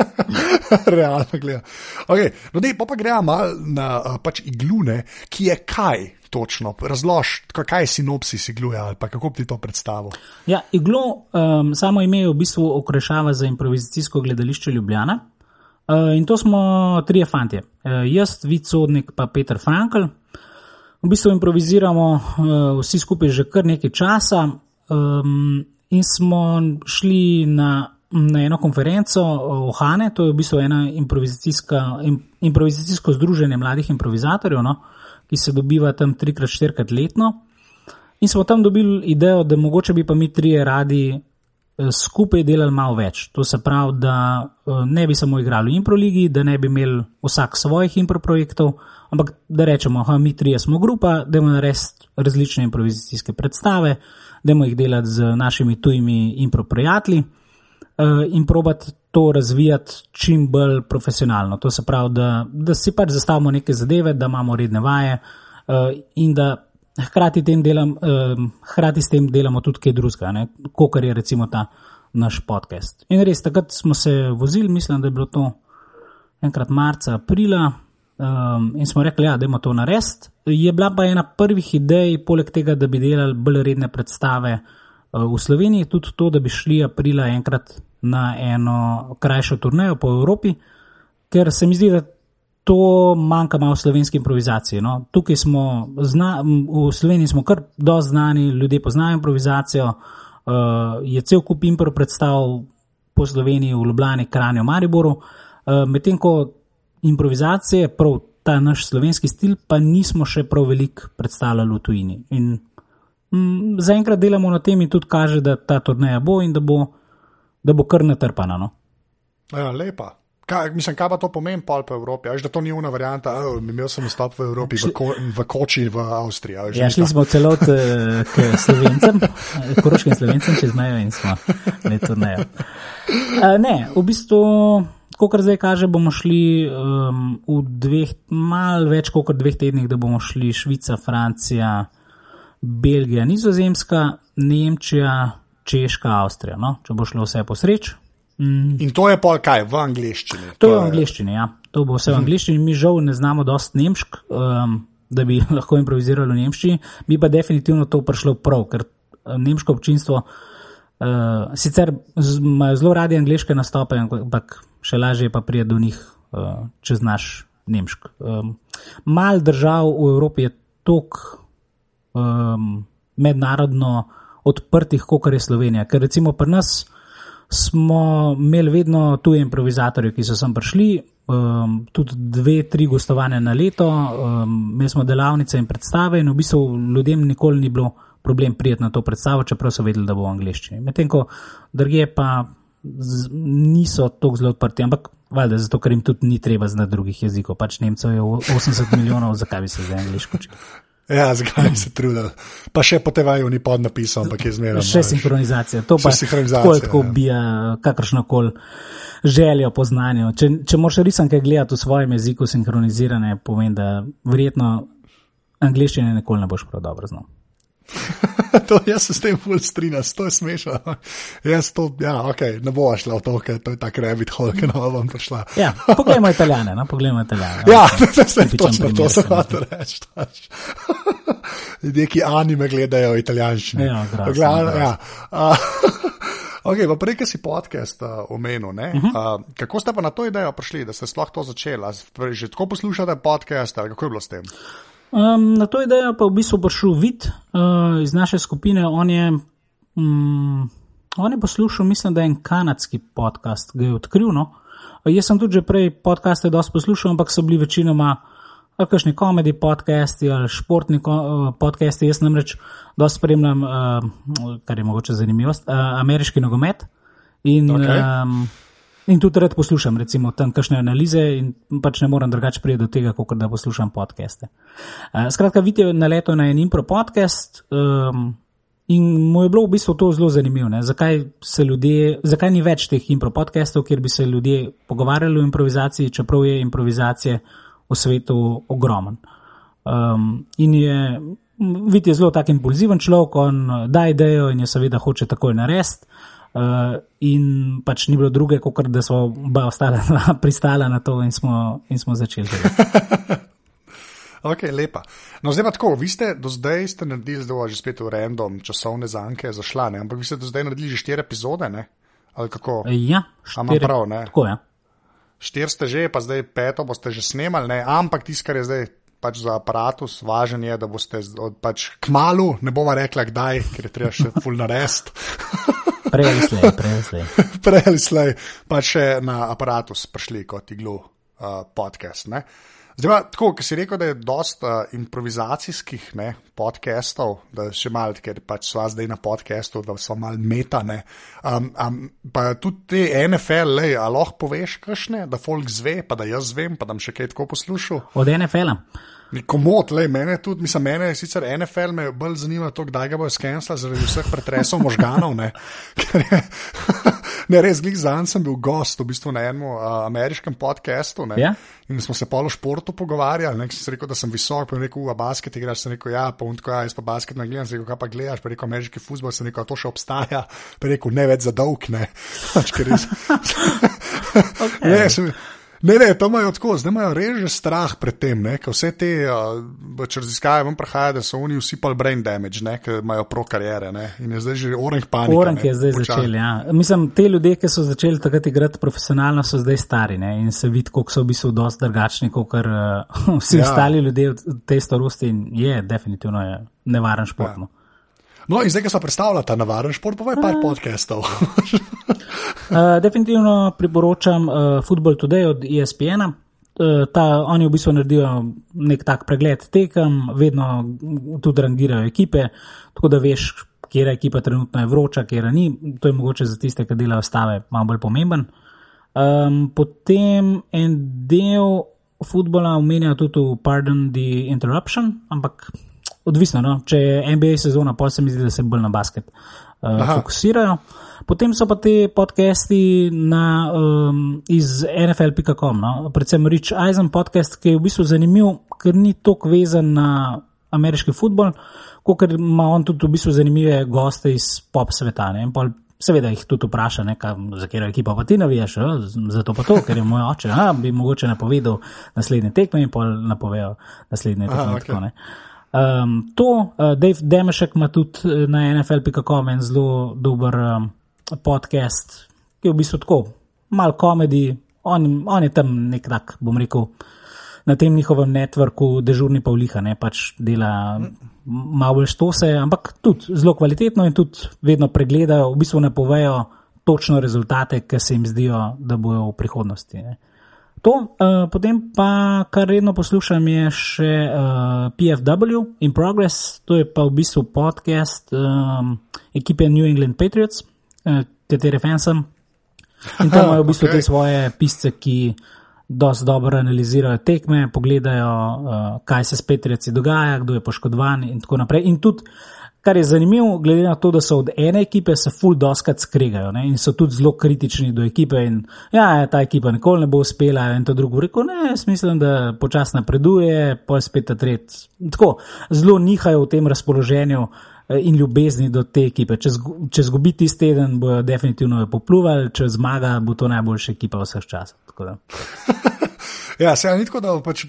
Realno gledano. Okay, no, dej, pa, pa gremo mal na uh, pač iglune, ki je kaj točno. Razloži, kaj je sinopsis igluje ali kako ti to predstavil. Ja, iglo, um, samo ime je v bistvu okrešava za improvizacijsko gledališče Ljubljana. Uh, in to smo trije fanti. Uh, jaz, Vicodnik, pa Peter Frankl. V bistvu improviziramo uh, vsi skupaj že kar nekaj časa um, in smo šli na na eno konferenco v Hane, to je v bistvu eno improvizacijsko združenje mladih improvizatorjev, no, ki se dobiva tam trikrat, štirikrat letno. In smo tam dobili idejo, da mogoče bi pa mi trije radi eh, skupaj delali malo več. To se pravi, da eh, ne bi samo igrali v improligi, da ne bi imeli vsak svojih improprojektov, ampak da rečemo, da mi trije smo grupa, da imamo res različne improvizacijske predstave, da imamo jih delati z našimi tujimi improprijatelji uh, in probati to razvijati čim bolj profesionalno. To se pravi, da, da si pač zastavimo neke zadeve, da imamo redne vaje uh, in da hkrati, delam, uh, hkrati s tem delamo tudi kaj drugega, kot je recimo ta naš podcast. In res, takrat smo se vozili, mislim, da je bilo to enkrat marca, aprila. Um, in smo rekli, ja, da je to narediti. Je bila pa ena prvih idej, poleg tega, da bi delali bolj redne predstave uh, v Sloveniji, tudi to, da bi šli aprila enkrat na eno krajšo turnejo po Evropi, ker se mi zdi, da to manjka malo v slovenski improvizaciji. No. Tukaj smo, zna, v Sloveniji smo kar dosti znani, ljudje poznajo improvizacijo, uh, je cel kup impro predstav po Sloveniji, v Ljubljani, Kranju, Mariboru, uh, medtem ko improvizacije, prav ta naš slovenski stil, pa nismo še prav veliko predstavljali v tujini. In mm, zaenkrat delamo na tem in tudi kaže, da ta turneja bo in da bo, da bo kar natrpana. No. Ja, lepa. Kaj, mislim, kaj pa to pomeni pol po Evropi? Až, da to ni una varianta, oh, imel sem stop v Evropi, v, ko, v Koči, v Avstriji. Až, ja, šli smo celot uh, k slovencem, koroškim slovencem čez mejo in smo ne turnejo. Ne, v bistvu, kot zdaj kaže, bomo šli um, v dveh, mal več kot dveh tednih, da bomo šli Švica, Francija, Belgija, Nizozemska, Nemčija, Češka, Avstrija. No? Če bo šlo vse po sreči. Mm. In to je pa kaj v angleščini? To, to je v angleščini, ja. To bo vse v angleščini. Mi žal ne znamo dost nemšk, um, da bi lahko improvizirali v nemščini, bi pa definitivno to prišlo prav, ker uh, nemško občinstvo uh, sicer imajo zelo radi angliške nastope, ampak še lažje pa prije do njih, uh, če znaš nemšk. Um, mal držav v Evropi je tok um, mednarodno odprtih, kot je Slovenija. Ker recimo pri nas smo imeli vedno tuje improvizatorje, ki so sem prišli, um, tudi dve, tri gostovanja na leto, um, imeli smo delavnice in predstave, in v bistvu ljudem nikoli ni bilo problem prijeti na to predstavo, čeprav so vedeli, da bo v angliščini. Medtem ko druge pa z, niso tako zelo odprti, ampak valjda zato, ker jim tudi ni treba znati drugih jezikov, pač Nemcev je 80 milijonov, zakaj bi se za angliško učili. Ja, zakaj se trudil. Pa še po TV-ju ni pod napisom, ampak je zmeraj. Še sinhronizacija. To pa je tako, tako ja. bija kakršno koli željo po znanju. Če, če moraš risanke gledati v svojem jeziku sinhronizirane, pomeni, da verjetno angliščine nikoli ne boš prav dobro znal. to, jaz se s tem ful strinjam, to je smešno. Jaz to, ja, ok, ne bo šla v to, ker to je tak rabbit hole, ki nam bom prišla. ja, poglejmo italijane, no, poglejmo italijane. Ja, to se točno, to se hoče reči. Ljudje, ki anime gledajo italijanščino. Ja, grasno, ja. Ok, pa prej, ki si podcast uh, omenil, uh -huh. uh, kako ste pa na to idejo prišli, da ste sploh to začeli? Že tako poslušate podcast, ali kako je bilo s tem? Um, na to idejo pa v bistvu prišel vid uh, iz naše skupine. On je, um, on je poslušal, mislim, da je en kanadski podcast, ga je odkril. No? Jaz sem tudi že prej podcaste dosti poslušal, ampak so bili večinoma kakšni komedi podcasti ali športni uh, podcasti. Jaz namreč dosti spremljam, uh, kar je mogoče zanimivost, uh, ameriški nogomet. In, okay. um, In tudi rad poslušam, recimo, tam kakšne analize, in pač ne morem drugače priti do tega, kot da poslušam podcaste. Uh, skratka, vidite, na leto na en impro podcast. Um, In mu je bilo v bistvu to zelo zanimivo, zakaj, ljudje, zakaj ni več teh impro podcastov, kjer bi se ljudje pogovarjali o improvizaciji, čeprav je improvizacija v svetu ogromen. Um, in je, vidite, zelo tak impulziven človek, on da idejo in je seveda hoče takoj narediti. Uh, in pač ni bilo druge, kot da smo oba ostala pristala na to in smo, in smo začeli. ok, lepa. No, zdaj pa tako, vi ste do zdaj ste naredili, zdaj že spet v random časovne zanke zašla, ne? ampak vi ste do zdaj naredili že štiri epizode, ne? Ali kako? Ja, štiri. Prav, ne? Tako. Ja. Štir ste že, pa zdaj peto boste že snemali, ne? ampak tisto, kar je zdaj pač za aparatus, važen je, da boste od, pač k malu, ne bomo rekla kdaj, ker je treba še full narest. Prej ali slej, prej ali slej. prej ali slej, pa še na aparatus prišli kot iglo uh, podcast. Ne? Zdaj pa tako, ker si rekel, da je dosta uh, improvizacijskih ne, podcastov, da še malo, ker pač so zdaj na podcastu, da so malo metane. Um, um, pa tudi te NFL, lej, lahko poveš kašne, da folk zve, pa da jaz vem, pa da bom še kaj tako poslušal. Od NFL-a. Komod, le mene tudi, mislim, mene je sicer NFL, me bolj zanima to, kdaj ga bo skenila zaradi vseh pretresov možganov. Ne, ne res, glih zanj sem bil gost v bistvu na enem uh, ameriškem podkastu. Ja? In smo se polo športu pogovarjali, ne, sem rekel, da sem visok, pa je rekel, a basket igraš, sem rekel, ja, pa unko, ja, jaz pa basket ne gledam, sem rekel, kaj pa gledaš, pa je rekel, ameriški futbol, sem rekel, to še obstaja, pa je rekel, ne več za dolg, ne. Pač, res... okay. ne, sem... Ne, ne, to imajo tako, zdaj imajo reže strah pred tem, ne, ker vse te uh, raziskave vam prahajajo, da so oni vsi pa brain damage, ne, ker imajo pro karijere. Ne, in je zdaj že oranž panika. Oranž je zdaj počal. začel, ja. Mislim, te ljudje, ki so začeli takrat igrati profesionalno, so zdaj stari ne, in se vidi, koliko so v bistvu dosti drugačni, kot uh, vsi ja. ostali ljudje v tej starosti in je definitivno je nevaren šport. Ja. No, in zdaj, ko se predstavlja ta navaren šport, povej par uh, podcastov. uh, definitivno priporočam uh, Football Today od ESPN-a. Uh, ta, oni v bistvu naredijo nek tak pregled tekem, vedno tudi rangirajo ekipe, tako da veš, kje je ekipa trenutno je vroča, kje ni. To je mogoče za tiste, ki delajo stave, malo bolj pomemben. Um, potem en del futbola omenja tudi Pardon the Interruption, ampak odvisno. No? Če je NBA sezona, pa se mi zdi, da se bolj na basket uh, fokusirajo. Potem so pa te podcasti na, um, iz NFL.com, no? predvsem Rich Eisen podcast, ki je v bistvu zanimiv, ker ni tako vezan na ameriški futbol, kot ima on tudi v bistvu zanimive goste iz pop sveta. Seveda jih tudi vpraša, za katero ekipo pa ti navijaš, zato pa to, ker je moj oče, a, bi mogoče napovedal naslednje tekme in pol napovejo naslednje tekme. Aha, okay. Um, to, uh, Dave Demešek ima tudi eh, na NFL.com en zelo dober um, podcast, ki je v bistvu tako, malo komedij, on, on je tam nek tak, bom rekel, na tem njihovem networku, dežurni pa vliha, ne pač dela malo bolj štose, ampak tudi zelo kvalitetno in tudi vedno pregledajo, v bistvu ne povejo točno rezultate, ki se jim zdijo, da bojo v prihodnosti. Ne. To, uh, potem pa, kar redno poslušam, je še uh, eh, PFW in Progress, to je pa v bistvu podcast um, ekipe New England Patriots, uh, katere fan sem. In tam imajo v bistvu okay. te svoje pisce, ki dosti dobro analizirajo tekme, pogledajo, uh, kaj se s Patriotsi dogaja, kdo je poškodovan in tako naprej. In tudi Kar je zanimivo, glede na to, da so od ene ekipe se full doskrat skregajo ne? in so tudi zelo kritični do ekipe. In, ja, ta ekipa nikoli ne bo uspela. In to drugo reko, ne, mislim, da počasi napreduje, je spet ta tret. Tako zelo nihajo v tem razpoloženju eh, in ljubezni do te ekipe. Če, če zgubi tisti teden, bojo definitivno popluvali, če zmaga, bo to najboljša ekipa vseh časov. Ja, se ni tako, da pač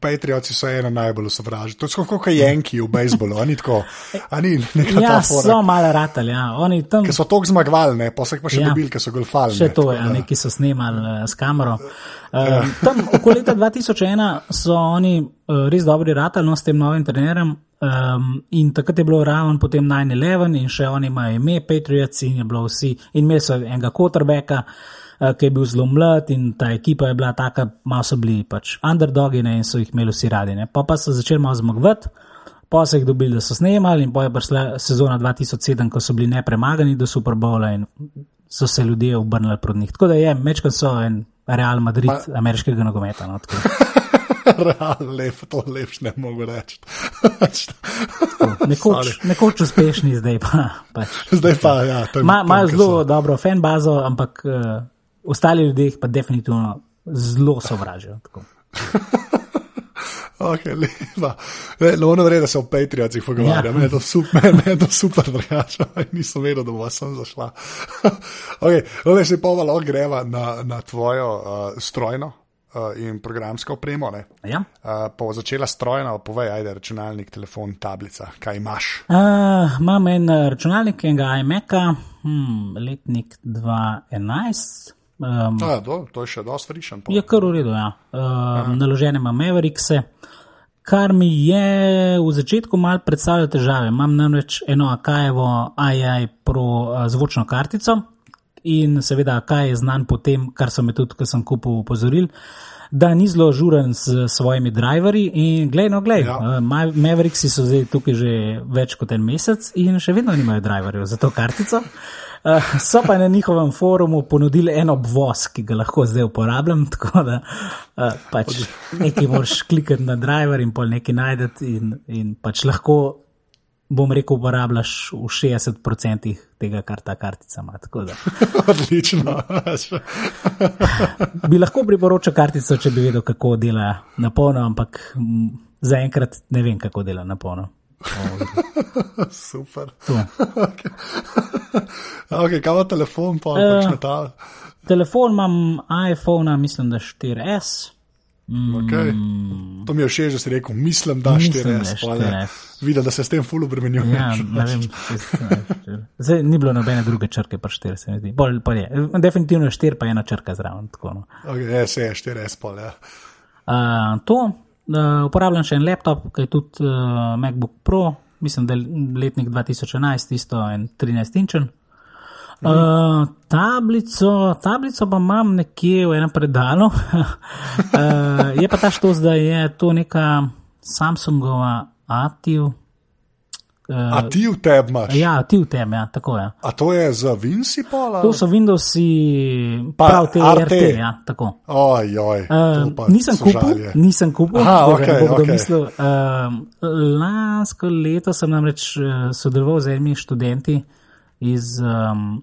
Patrioci so ena najbolj sovražni. To so kot Janki v bejzbolu, ni tako. Ni ja, so malo ratali, ja. Oni tam. Ki so tok zmagovali, ne, pa so jih pa še ja. dobili, ker so golfali. Še to je, ja, neki so snemali uh, s kamero. Uh, tam okoli leta 2001 so oni uh, res dobri ratali, no, s tem novim trenerjem. Um, in takrat je bilo ravno potem 9-11 in še oni imajo ime Patriots in je bilo vsi, in imeli so enega quarterbacka. Eh, ki je bil zelo mlad in ta ekipa je bila taka, malo so bili pač underdogi ne, in so jih imeli vsi radi. Ne. Pa pa so začeli malo zmagovati, pa so jih dobili, da so snemali in pa je prišla sezona 2007, ko so bili nepremagani do Super Bowla in so se ljudje obrnili proti njih. Tako da je, mečkaj so en Real Madrid pa... ameriškega nogometa. No, Realno, lep, to lepš ne mogu reči. nekoč, nekoč uspešni, zdaj pa. Pač. Zdaj pa, ja. Imajo ma zelo dobro fan bazo, ampak uh, ostali ljudje pa definitivno zelo sovražijo. Ok, lepa. No, ono vre, da se o Patriotih pogovarjam, ja. meni to super, meni to super, drugače, nisem vedel, da bo sem zašla. ok, da se povalo greva na, na tvojo uh, strojno uh, in programsko opremo. Ja. Uh, po začela strojno, povej, ajde, računalnik, telefon, tablica, kaj imaš? Uh, imam en računalnik, enega iMac-a, hmm, letnik 2011. Um, ja, do, to je še dosti frišen. Je kar v redu, ja. Uh, naložene imam Mavericks, kar mi je v začetku mal predstavljalo težave. Imam namreč eno Akajevo AI Pro uh, zvočno kartico in seveda, kaj je znan po tem, kar so me tudi, ko sem kupil, upozorili. Da ni zelo žuren s svojimi driverji. In glej, no, glej, ja. uh, Mavericksi so zdaj tukaj že več kot en mesec in še vedno nimajo driverjev za to kartico. Uh, so pa na njihovem forumu ponudili en obvoz, ki ga lahko zdaj uporabljam. Tako da uh, pač nekaj moraš klikati na driver in pol nekaj najdete, in, in pač lahko, bom rekel, uporabljaš v 60% tega, kar ta kartica ima. Odlično. bi lahko priporočil kartico, če bi vedel, kako dela na polno, ampak zaenkrat ne vem, kako dela na polno. Super. To. Okay, kaj ima telefon, pa Ja. pač ta. Telefon imam iPhone, mislim, da 4S. Okay. To mi je všeč, da si rekel, mislim, da Mislim, 4S. da pa ne. 4S. Vidim, da se s tem ful obremenjuješ. Ja, ne vem, Zdaj ni bilo nobene druge črke, pa 4 se mi zdi. Bolj pa je. Definitivno je 4, pa ena črka zraven. Tako, no. Okay, ja, se je 4S pol, ja. Uh, to, uh, uporabljam še en laptop, ki je tudi uh, MacBook Pro, mislim, da je letnik 2011, isto en 13-inčen. Uh, tablico, tablico pa imam nekje v enem predalu. uh, je pa ta štos, da je to neka Samsungova Ativ. Uh, A ti v tebi imaš? ja, Ativ tem, ja, tako je. A to je za Vinci pol? ali? To so Windowsi, Pa prav te RT. RT, ja, tako. Oj, oj, to Uh, pa nisem kupil, nisem kupil, Aha, okej, ne bo kdo okej. mislil. Uh, lansko leto sem namreč uh, sodeloval z enimi študenti iz, um,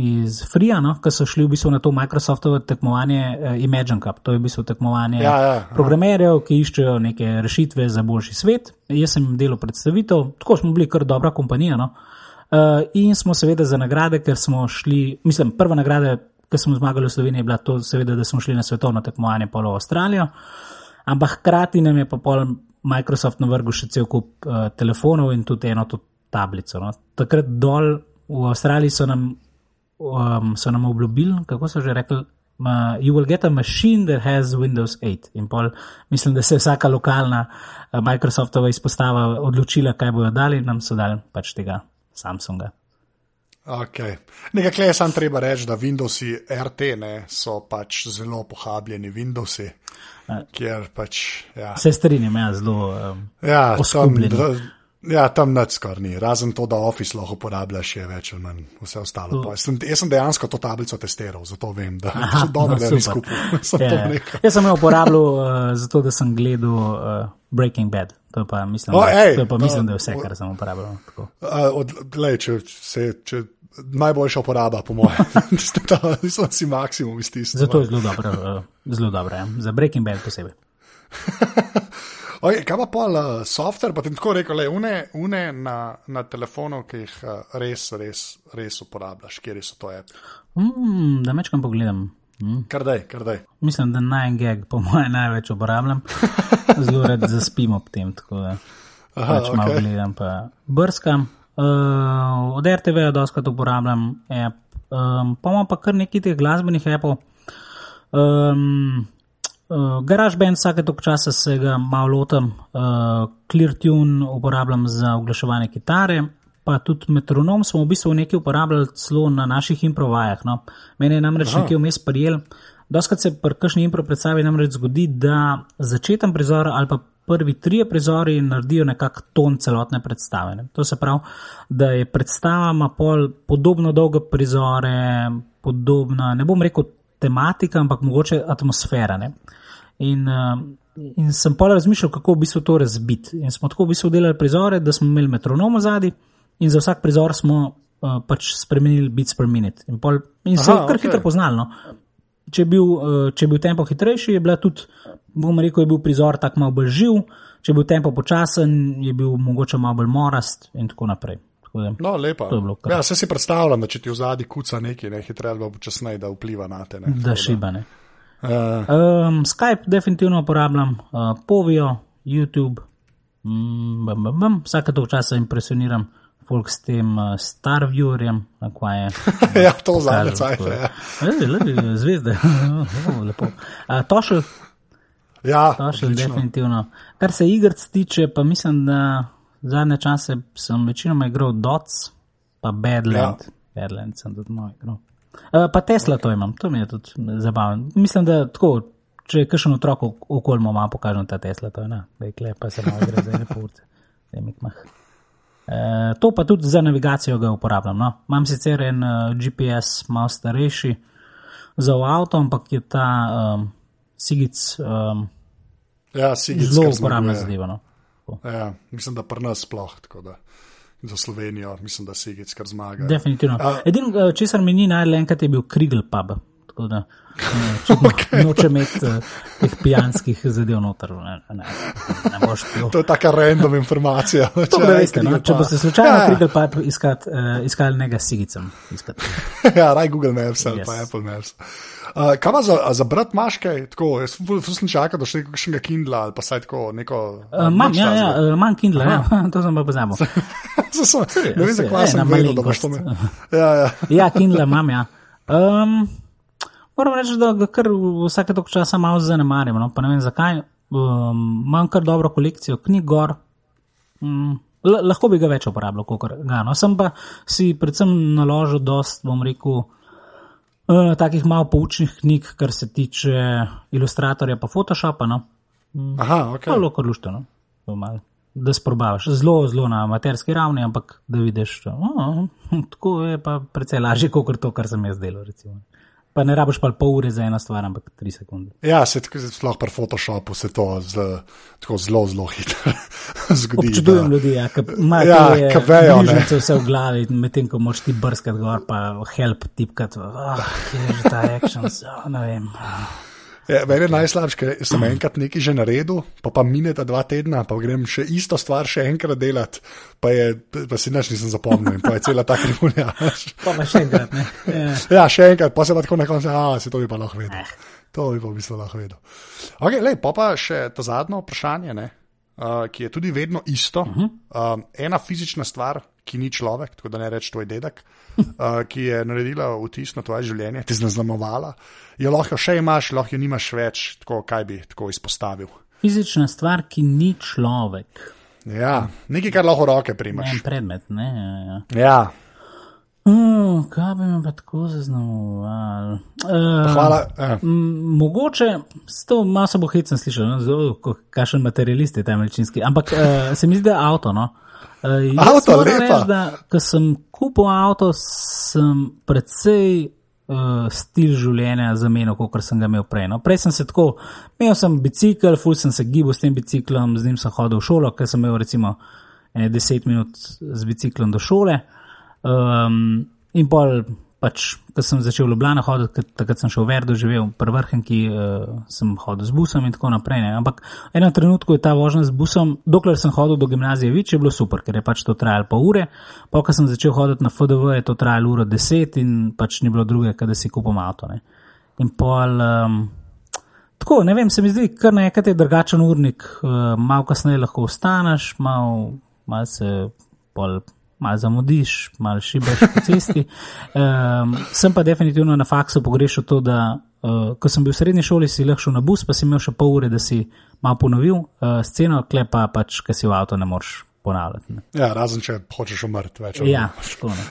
iz Frija, no, ki so šli v bistvu na to Microsoftovo tekmovanje uh, Imagine Cup. To je v bistvu tekmovanje Ja, ja, aha. programerjev, ki iščejo neke rešitve za boljši svet. Jaz sem jim delal predstavitev, tako smo bili kar dobra kompanija. No. Uh, in smo seveda za nagrade, ker smo šli, mislim, prva nagrada, ki smo zmagali v Sloveniji, je bila to, seveda, da smo šli na svetovno tekmovanje polo Avstralijo. Ampak hkrati nam je pa pol Microsoft navrgel še cel kup uh, telefonov in tudi eno to tablico. No. Takrat dol v Avstraliji so nam, um, so nam obljubili, kako so že rekli. Uh, you will get a machine that has Windows 8. In pol, mislim, da se je vsaka lokalna uh, Microsoftova izpostava odločila, kaj bojo dali, nam so dali pač tega Samsunga. Okay. Nekaj je sam treba reči, da Windowsi RT ne, so pač zelo pohabljeni Windowsi, kjer pač. Ja, Se strinjam, ja, zelo. Um, ja dra- ja, tam nič skoraj ni, razen to, da Office lahko uporabljaš, je več ali manj vse ostalo. Jaz sem, jaz sem dejansko to tablico testiral, zato vem, da je dobro, da je super. skupaj. Sem Ja, to ja. rekel. Jaz sem jo uporabljal uh, zato, da sem gledal uh, Breaking Bad. To pa, mislim, O, da, ej, to pa, mislim, da je vse, kar sem uporabljal. Tako. Uh, od, lej, če, se, če, najboljša uporaba, po mojem, mislim, si maksimum iztisnil. Zato je zelo dobro, uh, zelo dobro ja. za Breaking Bad posebej. Oj, kaj pa pol uh, software, pa ti tako rekel, le une, une na, na telefonu, ki jih uh, res, res, res uporabljaš, kjer so to app. Mm, da mečkam pogledam. Mm. Kar daj, kar daj. Mislim, da 9gag po mojem največ uporabljam. Zelo rad zaspim ob tem, tako da Aha, pač malo okej. gledam, pa brskam. Uh, od RTV-ja doskrat uporabljam app, um, pa imam pa kar nekaj teh glasbenih appov. Um, uh, GarageBand vsake tok časa se ga malo lotam, uh, ClearTune uporabljam za oglaševanje kitare, pa tudi metronom smo v bistvu nekaj uporabljali celo na naših improvajah. No. Mene je namreč nekaj vmes prijel. Doskrat se pri kakšni impro predstavi namreč zgodi, da začeten prizor ali pa prvi trije prizori naredijo nekak ton celotne predstave. Ne. To se pravi, da je predstava ima pol podobno dolge prizore, podobna, ne bom rekel tematika, ampak mogoče atmosfera. Ne. Uh, in sem pa razmišljal, kako v bistvu to razbiti. In smo tako v bistvu delali prizore, da smo imeli metronom zadaj in za vsak prizor smo uh, pač spremenili beats per minute. In, pol, in se Aha, je kar okej. hitro poznalo. No. Če je bil, uh, če je bil tempo hitrejši, je bila tudi, bom rekel, je bil prizor tako malo bolj živ, če je bil tempo počasen, je bil mogoče malo bolj morast in tako naprej. Tako da, No, lepa. Ja, se si predstavljam, da če ti v zadnji kuca nekaj, ne hitreje ali pa počasneje, da vpliva na te. Ne, da šibane. Uh, Um, Skype definitivno uporabljam, uh, Povijo, YouTube, mm, bam, bam, bam. vsake to časa impresioniram folk s tem uh, Starviewerjem, na kaj je. ja, to zadnje je. Ja. Ej, le, Zvezde, Oh, lepo. Uh, Tošel, Ja, Tošel, odlično. definitivno. Kar se igrc tiče, pa mislim, da zadnje čase sem večinoma igral Dots, pa Badland. Ja. Badland sem tudi malo igral. Uh, pa Tesla to imam, to mi je tudi zabavno. Mislim, da tako, če kakšen otrok okolj, mu malo pokažem ta Tesla, to je ena, vekle, pa se malo gre za ene purce. Uh, to pa tudi za navigacijo ga uporabljam. No. Imam sicer en uh, GPS, malo starejši za avto, ampak je ta um, Sigic um, ja, Sigic zelo uporabna zadeva. No. Ja, mislim, da pri nas sploh tako da. Za Slovenijo, mislim, da si jih kar zmaga. Definitivno. Edino, česar mi ni najdel, enkrat je bil Krigl pub. Tako da, če okay. noče imeti uh, teh pijanskih zadev noter, ne, ne, ne boš pil. To je taka random informacija. To če, veste, no? če boste slučajno ja. Krigl pub iskat, uh, iskali nekaj sigicem. ja, raj Google Maps ali yes. pa Apple Maps. Uh, kaj pa za, za brat imaš kaj? Tako, jaz sem čakal, da še kakšnega Kindle ali pa saj tako neko. Imam, uh, ja, ja, imam Kindle, ja, to sem pa pozabil. ne vem, zakaj sem vedel, da boš to imel. Ja, ja. ja, Kindle imam, ja. Um, moram reči, da ga kar vsake toliko časa malo zanemarim, no? pa ne vem zakaj. Um, imam kar dobro kolekcijo knjig gor. Um, lahko bi ga več uporabljal, kot ga. No, sem pa si predvsem naložil dost, bom rekel, uh, takih malo poučnih knjig, kar se tiče ilustratorja, pa Photoshopa. No. Aha, ok. Zelo korlušteno, da sprobavaš. Zelo, zelo na amaterski ravni, ampak da vidiš, da oh, tako je pa precej lažje, kot to, kar sem jaz delal. Recimo. Pa ne rabiš pa pol ure za eno stvar, ampak tri sekunde. Ja, se sploh pri Photoshopu se to z, tako zelo, zelo hitro zgodi. Občudujem da. ljudi, ja, ki imajo ja, vejo, vse v glavi, medtem ko moš ti brskati gor, pa help tipkati, ah, kje je ta action, oh, ne vem. Ja, meni je najslabše, ker sem enkrat nekaj že naredil, pa pa mine ta dva tedna, pa grem še isto stvar še enkrat delati, pa, je, pa si nič nisem zapomnil in pa je cela ta krimunja. pa pa še enkrat, ne? Ja. ja, še enkrat, pa se pa tako na koncu, a se to bi pa lahko vedel. Eh. To bi pa v bistvu lahko vedel. Ok, lej, pa pa še to zadnje vprašanje, ne? Uh, ki je tudi vedno isto. Uh -huh. uh, ena fizična stvar, ki ni človek, tako da ne rečeš tvoj dedek, uh, ki je naredila vtis na tvoje življenje, ti znamovala, jo lahko še imaš, lahko jo nimaš več, tako kaj bi tako izpostavil. Fizična stvar, ki ni človek. Ja, nekaj, kar lahko roke primaš. En predmet, ne. Ja. ja. ja. Uh, kaj bi me pa tako zaznamoval? Uh, Hvala. Uh. Mogoče, s to malo bo hecno slišal, no? zelo kašen materialist je temeljčinski, ampak uh, se mi zdi, da je avto. No? Uh, avto, lepo. Ko sem kupil avto, sem precej uh, stil življenja zamenil, kot sem ga imel prej. No? Prej sem se tako, imel sem bicikl, ful sem se gibal s tem biciklom, z njim sem hodil v šolo, ker sem imel recimo 10 minut z biciklom do šole. Um, in pol, pač, ko sem začel v Ljubljana hoditi, takrat sem šel v Verdo, živel v Vrhenki, uh, sem hodil z busom in tako naprej. Ne. Ampak v enem trenutku je ta vožnja z busom, dokler sem hodil do gimnazije Vič, je bilo super, ker je pač to trajalo pol ure. Pa, ko sem začel hoditi na FDV, je to trajalo uro deset in pač ni bilo druge, kada si kupom avto. Ne. In pol. Um, Tako, ne vem, se mi zdi, kar nekaj je drugačen urnik, uh, malo kasneje lahko ostaneš, malo mal se pol malo zamudiš, malo šibaš po cesti. Um, sem pa definitivno na faksu pogrešal to, da uh, ko sem bil v srednji šoli, si lahko šel na bus, pa si imel še pol ure, da si malo ponovil uh, sceno, klepa pač, ker si v avto ne moreš ponavljati. Ne. Ja, razen če hočeš umrti več. Ja, tako ne.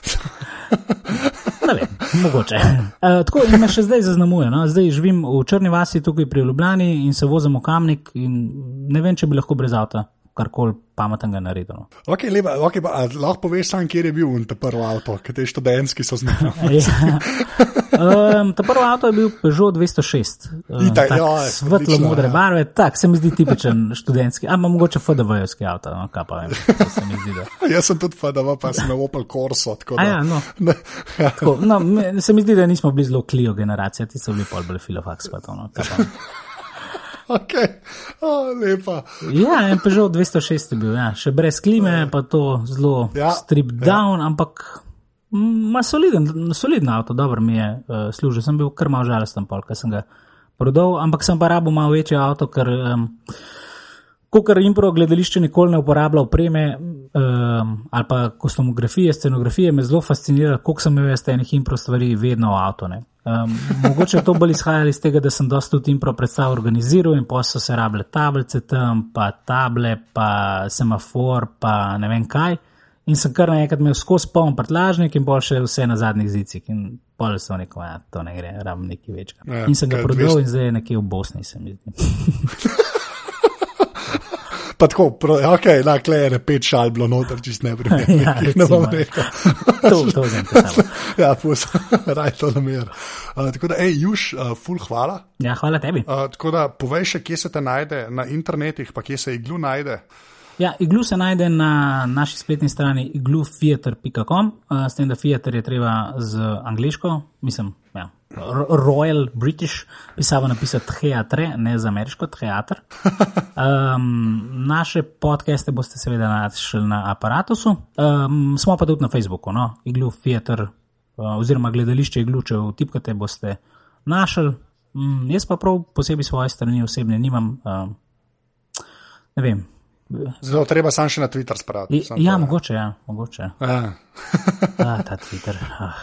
Ne vem, mogoče. Uh, tako me še zdaj zaznamuje. No? Zdaj živim v Črni vasi, tukaj pri Ljubljani in se vozim v Kamnik in ne vem, če bi lahko brez avta karkoli pametnega naredil. No. Okay, lepa, okay, pa, lahko poveš, sam, kje je bil ta prvi avto, ki te študentski so znali. um, ta prvi avto je bil Peugeot 206. Um, tak, ja, svetlo modre ja. barve, tako se mi zdi tipičen študentski, ampak mogoče FDV-jevski avto, no, kaj pa vem. Zdi, Jaz sem tudi FDV, pa sem imel Opel Corso. Da, ja, no. ja. Tako, no, se mi zdi, da nismo bili zelo klio generacija, ti so bili pol bolj filofax. Pa to, no, Okay. Oh, lepa. Ja, en Peugeot 206 je bil, ja. še brez klime, pa to zelo ja. strip ja. down, ampak ima soliden, soliden avto, dobro mi je uh, služil. Sem bil kar mal žalosten, ker sem ga prodal, ampak sem pa rabo malo večje avto, ker. Um, Ko kar impro gledališče nikoli ne uporablja opreme um, ali pa kostumografije, scenografije, me zelo fascinira, koliko sem imel jaz enih impro stvari vedno v avto. Um, mogoče to bolj izhajalo iz tega, da sem dosta tudi impro predstav organiziral in pa so se rabile tablice tam, pa table, pa semafor, pa ne vem kaj. In sem kar naenkrat imel skozi poln prtlažnik in pol še vse na zadnjih zicih. In pol sem rekel, da ja, to ne gre, rabim nekaj večjega. Ja, in sem ga prodal 200 in zdaj je nekje v Bosni, se mi zdi. Pa tako, pro, ok, na klej je pet šal bilo noter, čist ne primerno. Ja, ne bom recimo. rekel. to, to vem, to samo. ja, pus, raj to namer. Uh, tako da, hej, Juž, uh, ful hvala. Ja, hvala tebi. Uh, tako da, povej še, kje se te najde na internetih, pa kje se iglu najde. Ja, iglu se najde na naši spletni strani iglutheater.com, uh, s tem, da theater je treba z angliško, mislim, ja, Royal British pisavo napisati theatre, ne za ameriško theater. Um, naše podcaste boste seveda našli na aparatusu, um, smo pa tudi na Facebooku, no, iglu theater uh, oziroma gledališče iglu, če vtipkate, boste našli. Um, jaz pa prav posebej svoje strani osebne nimam, um, ne vem. Zato treba sam še na Twitter spraviti. Ja, to, mogoče, ja, mogoče. Ja. Ah, ta Twitter. Ah,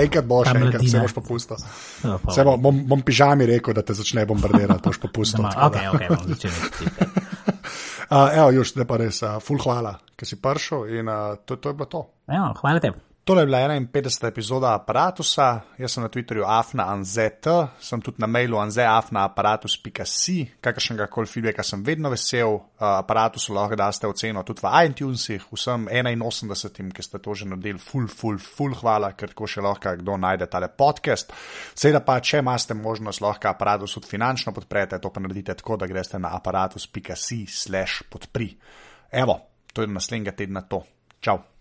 enkrat boš, enkrat se boš popustil. pa, Se bom, bom, bom pižami rekel, da te začne bombardirati, boš popustil. Tako ok, ok, bom začel Twitter. Uh, evo, Juž, zdaj pa res, uh, ful hvala, ker si prišel in uh, to, to je bilo to. Evo, hvala tebi. Tole je bila 51. epizoda aparata. Jaz sem na Twitterju afnaanzet, sem tudi na mailu anzeafnaaparatus.si, kakršnega koli feedbacka sem vedno vesel. Uh, aparatusu lahko daste oceno tudi v iTunesih, vsem 81, ki ste to že naredili, full, full, full hvala, ker tako še lahko kdo najde tale podcast. Seveda pa, če imate možnost, lahko aparatus tudi finančno podprete, to pa naredite tako, da greste na aparatus.si slash podpri. Evo, to je naslednjega tedna to. Čau!